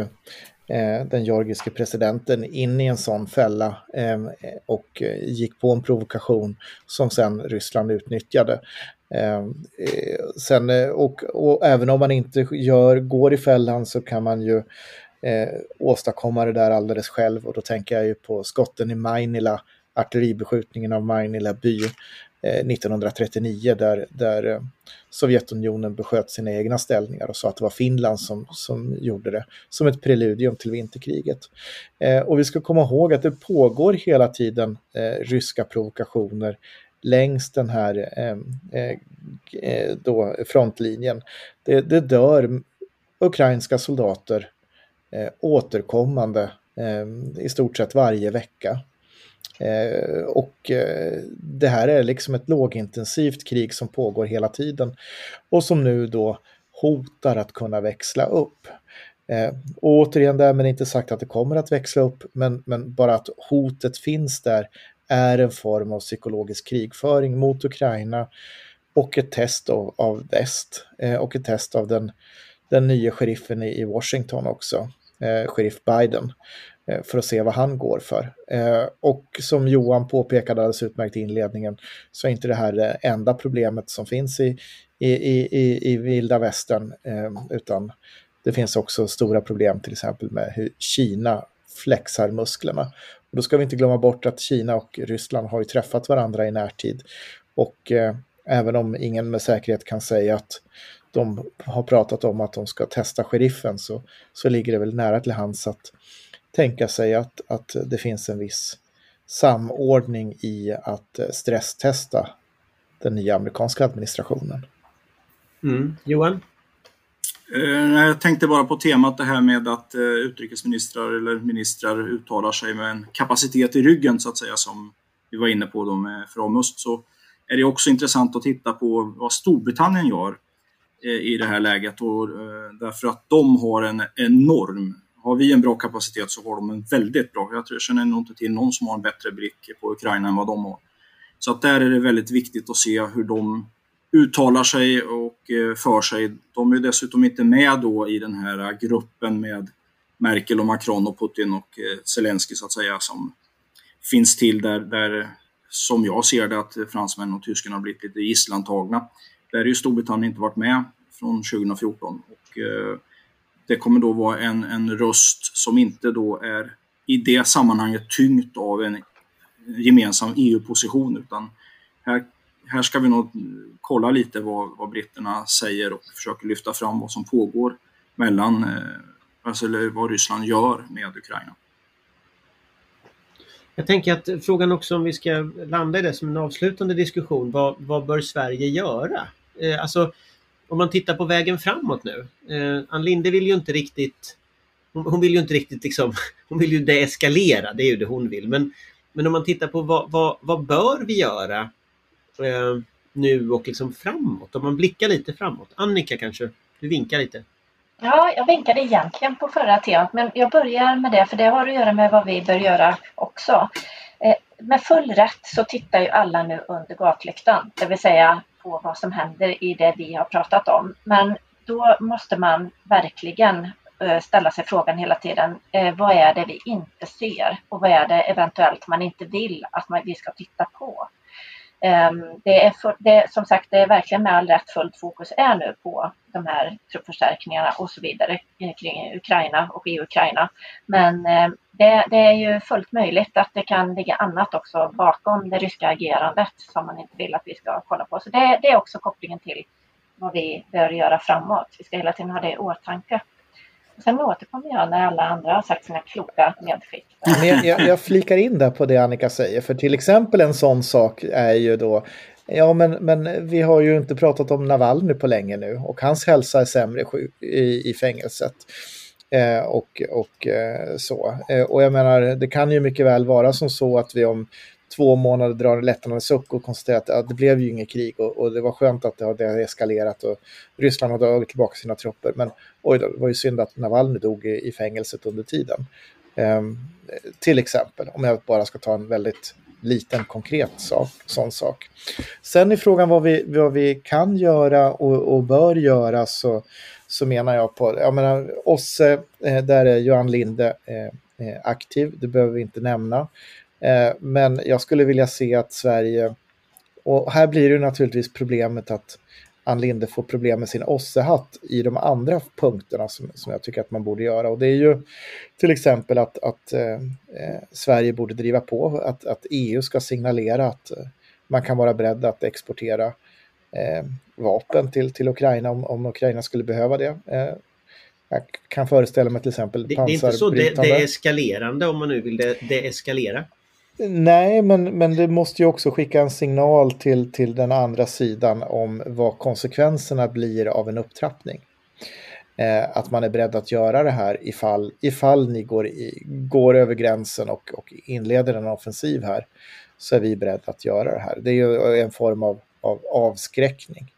eh, den georgiske presidenten in i en sån fälla eh, och gick på en provokation som sen Ryssland utnyttjade. Ehm, eh, sen, eh, och, och, även om man inte gör, går i fällan så kan man ju eh, åstadkomma det där alldeles själv och då tänker jag ju på skotten i Mainila, artilleribeskjutningen av Mainila by eh, 1939 där, där eh, Sovjetunionen besköt sina egna ställningar och sa att det var Finland som, som gjorde det som ett preludium till vinterkriget. Eh, och vi ska komma ihåg att det pågår hela tiden eh, ryska provokationer längs den här ehm, eh, eh, då frontlinjen. Det, det dör ukrainska soldater eh, återkommande eh, i stort sett varje vecka. Eh, och eh, det här är liksom ett lågintensivt krig som pågår hela tiden och som nu då hotar att kunna växla upp. Eh, och återigen, därmed inte sagt att det kommer att växla upp, men, men bara att hotet finns där är en form av psykologisk krigföring mot Ukraina och ett test av, av väst eh, och ett test av den, den nya sheriffen i, i Washington också, eh, sheriff Biden, eh, för att se vad han går för. Eh, och som Johan påpekade alldeles utmärkt i inledningen så är inte det här det enda problemet som finns i, i, i, i vilda västern, eh, utan det finns också stora problem till exempel med hur Kina flexar musklerna då ska vi inte glömma bort att Kina och Ryssland har ju träffat varandra i närtid. Och eh, även om ingen med säkerhet kan säga att de har pratat om att de ska testa sheriffen så, så ligger det väl nära till hands att tänka sig att, att det finns en viss samordning i att eh, stresstesta den nya amerikanska administrationen. Mm. Johan? Eh, jag tänkte bara på temat det här med att eh, utrikesministrar eller ministrar uttalar sig med en kapacitet i ryggen så att säga som vi var inne på då med Framust så är det också intressant att titta på vad Storbritannien gör eh, i det här läget och därför att de har en enorm har vi en bra kapacitet så har de en väldigt bra. Jag, tror, jag känner nog inte till någon som har en bättre blick på Ukraina än vad de har. Så att där är det väldigt viktigt att se hur de uttalar sig och eh, för sig. De är dessutom inte med då i den här gruppen med Merkel och Macron och Putin och eh, Zelensky så att säga som finns till där, där som jag ser det att fransmännen och tyskarna har blivit lite gisslantagna. Där är ju Storbritannien inte varit med från 2014 och eh, det kommer då vara en, en röst som inte då är i det sammanhanget tyngt av en gemensam EU-position utan här här ska vi nog kolla lite vad, vad britterna säger och försöka lyfta fram vad som pågår mellan, eh, alltså vad Ryssland gör med Ukraina. Jag tänker att frågan också om vi ska landa i det som en avslutande diskussion, vad, vad bör Sverige göra? Eh, alltså, om man tittar på vägen framåt nu. Eh, Ann Linde vill ju inte riktigt hon, hon vill ju inte riktigt liksom, hon vill ju deeskalera, det är ju det hon vill. Men, men om man tittar på vad, vad, vad bör vi göra eh, nu och liksom framåt? Om man blickar lite framåt. Annika kanske, du vinkar lite. Ja, jag vinkade egentligen på förra temat men jag börjar med det för det har att göra med vad vi bör göra också. Eh, med full rätt så tittar ju alla nu under gatlyktan, det vill säga på vad som händer i det vi har pratat om. Men då måste man verkligen eh, ställa sig frågan hela tiden, eh, vad är det vi inte ser och vad är det eventuellt man inte vill att man, vi ska titta på? Ehm, det är, för, det, som sagt, det är verkligen med all rätt fullt fokus är nu på de här truppförstärkningarna och så vidare kring Ukraina och i Ukraina. Men ehm, det, det, är ju fullt möjligt att det kan ligga annat också bakom det ryska agerandet som man inte vill att vi ska kolla på. Så det, det är också kopplingen till vad vi bör göra framåt. Vi ska hela tiden ha det i åtanke. Sen återkommer jag när alla andra har sagt sina kloka medskick. Jag, jag, jag flikar in där på det Annika säger, för till exempel en sån sak är ju då Ja, men, men vi har ju inte pratat om Navalny på länge nu och hans hälsa är sämre i, i fängelset. Eh, och, och eh, så. Eh, och jag menar, det kan ju mycket väl vara som så att vi om två månader drar en lättnadens suck och konstaterar att ja, det blev ju inget krig och, och, det var skönt att det hade eskalerat och Ryssland har dragit tillbaka sina trupper. Men oj då, det var ju synd att Navalny dog i, i fängelset under tiden. Um, till exempel, om jag bara ska ta en väldigt liten konkret sak, sån sak. Sen i frågan vad vi, vad vi kan göra och, och bör göra så, så menar jag på, jag menar OSSE, eh, där är Johan Linde eh, eh aktiv, det behöver vi inte nämna. Eh, men jag skulle vilja se att Sverige, och här blir det naturligtvis problemet att Ann Linde får problem med sin ossehatt i de andra punkterna som, som jag tycker att man borde göra. Och det är ju till exempel att, att eh, eh Sverige borde driva på att, att EU ska signalera att eh, man kan vara beredd att exportera eh, vapen till, till Ukraina om, om Ukraina skulle behöva det. Eh, jag kan föreställa mig till exempel det, det är inte så det, det är eskalerande om man nu vill det, det eskalera. Nej, men, men det måste ju också skicka en signal till, till den andra sidan om vad konsekvenserna blir av en upptrappning. Eh, att man är beredd att göra det här ifall, ifall ni går, i, går över gränsen och, och inleder en offensiv här så är vi beredda att göra det här. Det är ju en form av, av avskräckning.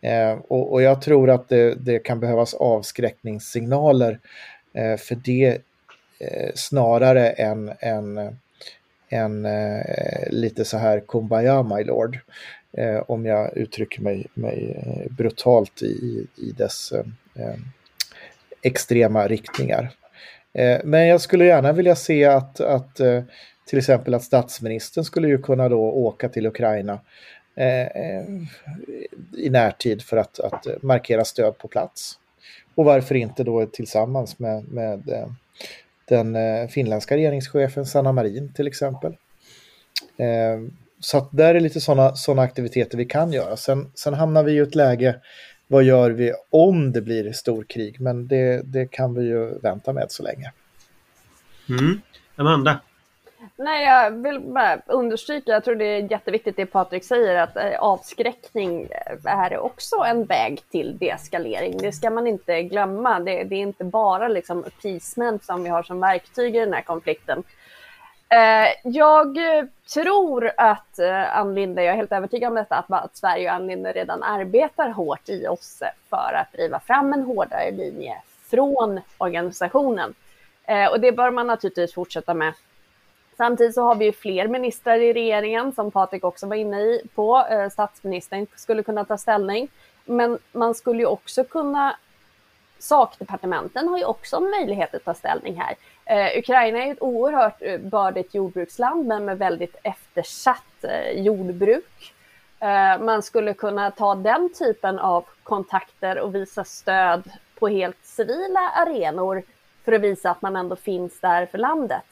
Eh, och, och, jag tror att det, det kan behövas avskräckningssignaler eh, för det eh, snarare än, än en eh, lite så här kumbaya my lord. Eh, om jag uttrycker mig, mig eh, brutalt i, i dess eh, eh, extrema riktningar. Eh, men jag skulle gärna vilja se att, att eh, till exempel att statsministern skulle ju kunna då åka till Ukraina i närtid för att, att markera stöd på plats. Och varför inte då tillsammans med, med den eh, finländska regeringschefen Sanna Marin till exempel. Eh, så att där är lite sådana såna aktiviteter vi kan göra. Sen, sen hamnar vi i ett läge, vad gör vi om det blir storkrig? Men det, det kan vi ju vänta med så länge. Mm. Amanda? Nej, jag vill bara understryka, jag tror det är jätteviktigt det Patrik säger, att eh, avskräckning eh, är också en väg till deeskalering. Det ska man inte glömma. Det, det är inte bara liksom appeasement som vi har som verktyg i den här konflikten. Eh, jag tror att Ann Linde, jag är helt övertygad om detta, att Sverige och Ann Linde redan arbetar hårt i OSSE för att driva fram en hårdare linje från organisationen. Och det bör man naturligtvis fortsätta med. Samtidigt så har vi ju fler ministrar i regeringen som Patrik också var inne i på. Eh, statsministern skulle kunna ta ställning. Men man skulle ju också kunna sakdepartementen har ju också möjlighet att ta ställning här. Eh, Ukraina är ju ett oerhört eh, bördigt jordbruksland men med väldigt eftersatt eh, jordbruk. Eh, man skulle kunna ta den typen av kontakter och visa stöd på helt civila arenor för att visa att man ändå finns där för landet.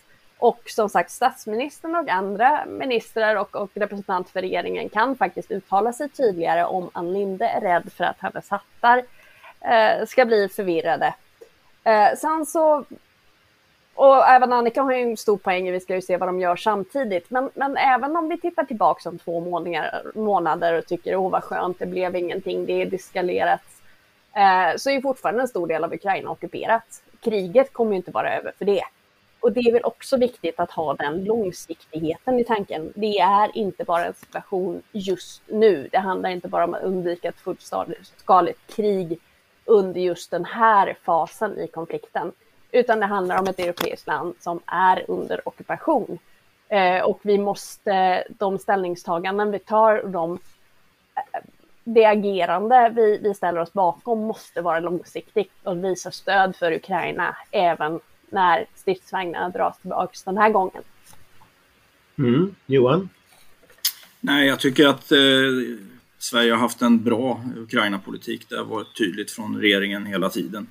Och som sagt, statsministern och andra ministrar och, och representanter för regeringen kan faktiskt uttala sig tydligare om Ann Linde är rädd för att hennes hattar eh, ska bli förvirrade. Eh, sen så, och även Annika har ju en stor poäng, vi ska ju se vad de gör samtidigt. Men, men även om vi tittar tillbaka om två månader, månader och tycker åh vad skönt, det blev ingenting, det är diskalerat, Eh, så är ju fortfarande en stor del av Ukraina ockuperat. Kriget kommer ju inte vara över för det. Och det är väl också viktigt att ha den långsiktigheten i tanken. Det är inte bara en situation just nu. Det handlar inte bara om att undvika ett fullskaligt krig under just den här fasen i konflikten, utan det handlar om ett europeiskt land som är under ockupation. Eh, och vi måste, de ställningstaganden vi tar, de, eh, det agerande vi, vi ställer oss bakom måste vara långsiktigt och visa stöd för Ukraina även när stridsvagnarna dras tillbaka den här gången. Mm. Johan? Nej, jag tycker att eh, Sverige har haft en bra Ukraina-politik. Det har varit tydligt från regeringen hela tiden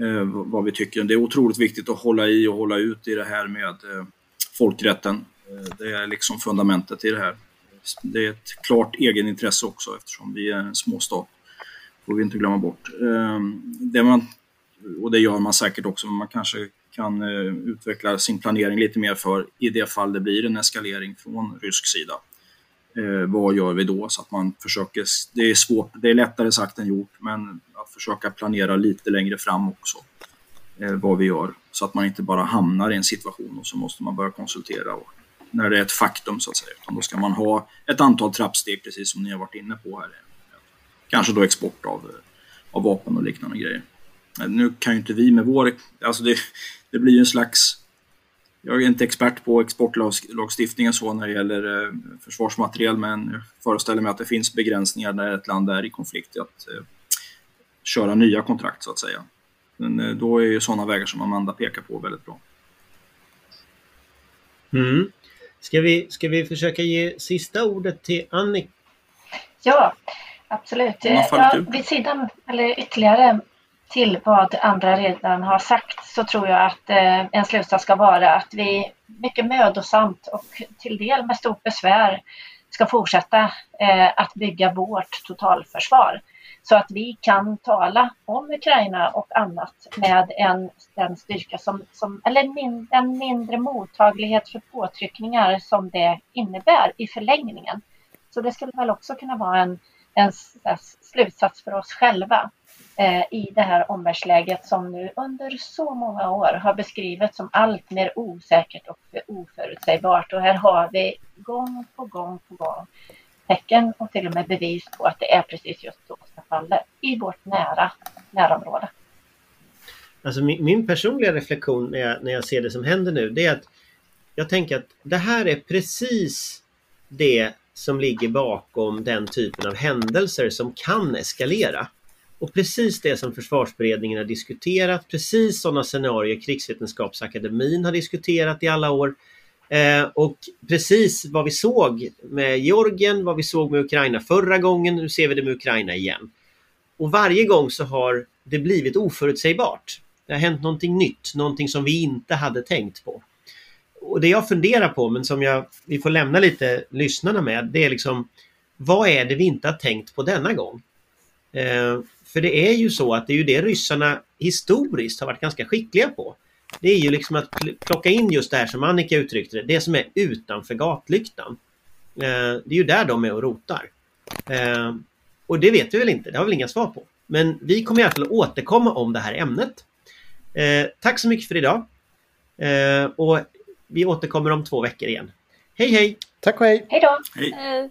eh, vad vi tycker. Det är otroligt viktigt att hålla i och hålla ut i det här med eh, folkrätten. Eh, det är liksom fundamentet i det här. Det är ett klart egenintresse också eftersom vi är en småstat. får vi inte glömma bort. Eh, det man, och det gör man säkert också, men man kanske kan eh, utveckla sin planering lite mer för i det fall det blir en eskalering från rysk sida. Eh, vad gör vi då? Så att man försöker, det är svårt, det är lättare sagt än gjort, men att försöka planera lite längre fram också eh, vad vi gör. Så att man inte bara hamnar i en situation och så måste man börja konsultera och, när det är ett faktum så att säga. Utan då ska man ha ett antal trappsteg precis som ni har varit inne på här. Kanske då export av, eh, av vapen och liknande grejer. Nu kan ju inte vi med vår, alltså det, det blir ju en slags jag är inte expert på exportlagstiftningen så när det gäller eh, försvarsmateriel men jag föreställer mig att det finns begränsningar när ett land är i konflikt att eh, köra nya kontrakt så att säga. Men eh, då är ju sådana vägar som Amanda pekar på väldigt bra. Mm. Ska, vi, ska vi försöka ge sista ordet till Annika? Ja, absolut. Ja, vid sidan, eller ytterligare till vad andra redan har sagt så tror jag att eh, en slutsats ska vara att vi mycket mödosamt och till del med stort besvär ska fortsätta eh, att bygga vårt totalförsvar så att vi kan tala om Ukraina och annat med en, den styrka som, som eller min, en mindre mottaglighet för påtryckningar som det innebär i förlängningen. Så det skulle väl också kunna vara en, en slutsats för oss själva Eh, i det här omvärldsläget som nu under så många år har beskrivits som allt mer osäkert och oförutsägbart. Och här har vi gång på gång på gång tecken och till och med bevis på att det är precis just så som faller i vårt nära närområde. Alltså min, min, personliga reflektion när jag, när jag ser det som händer nu det är att jag tänker att det här är precis det som ligger bakom den typen av händelser som kan eskalera. Och precis det som försvarsberedningen har diskuterat, precis sådana scenarier Krigsvetenskapsakademin har diskuterat i alla år. Eh, och precis vad vi såg med Georgien, vad vi såg med Ukraina förra gången, nu ser vi det med Ukraina igen. Och varje gång så har det blivit oförutsägbart. Det har hänt någonting nytt, någonting som vi inte hade tänkt på. Och det jag funderar på, men som jag, vi får lämna lite lyssnarna med, det är liksom vad är det vi inte har tänkt på denna gång? Eh, för det är ju så att det är ju det ryssarna historiskt har varit ganska skickliga på. Det är ju liksom att plocka in just det här som Annika uttryckte det, det som är utanför gatlyktan. Eh, det är ju där de är och rotar. Eh, och det vet vi väl inte, det har vi inga svar på. Men vi kommer i alla fall att återkomma om det här ämnet. Eh, tack så mycket för idag. Och vi återkommer om två veckor igen. Hej hej! Tack och hej! Hej då! Hej.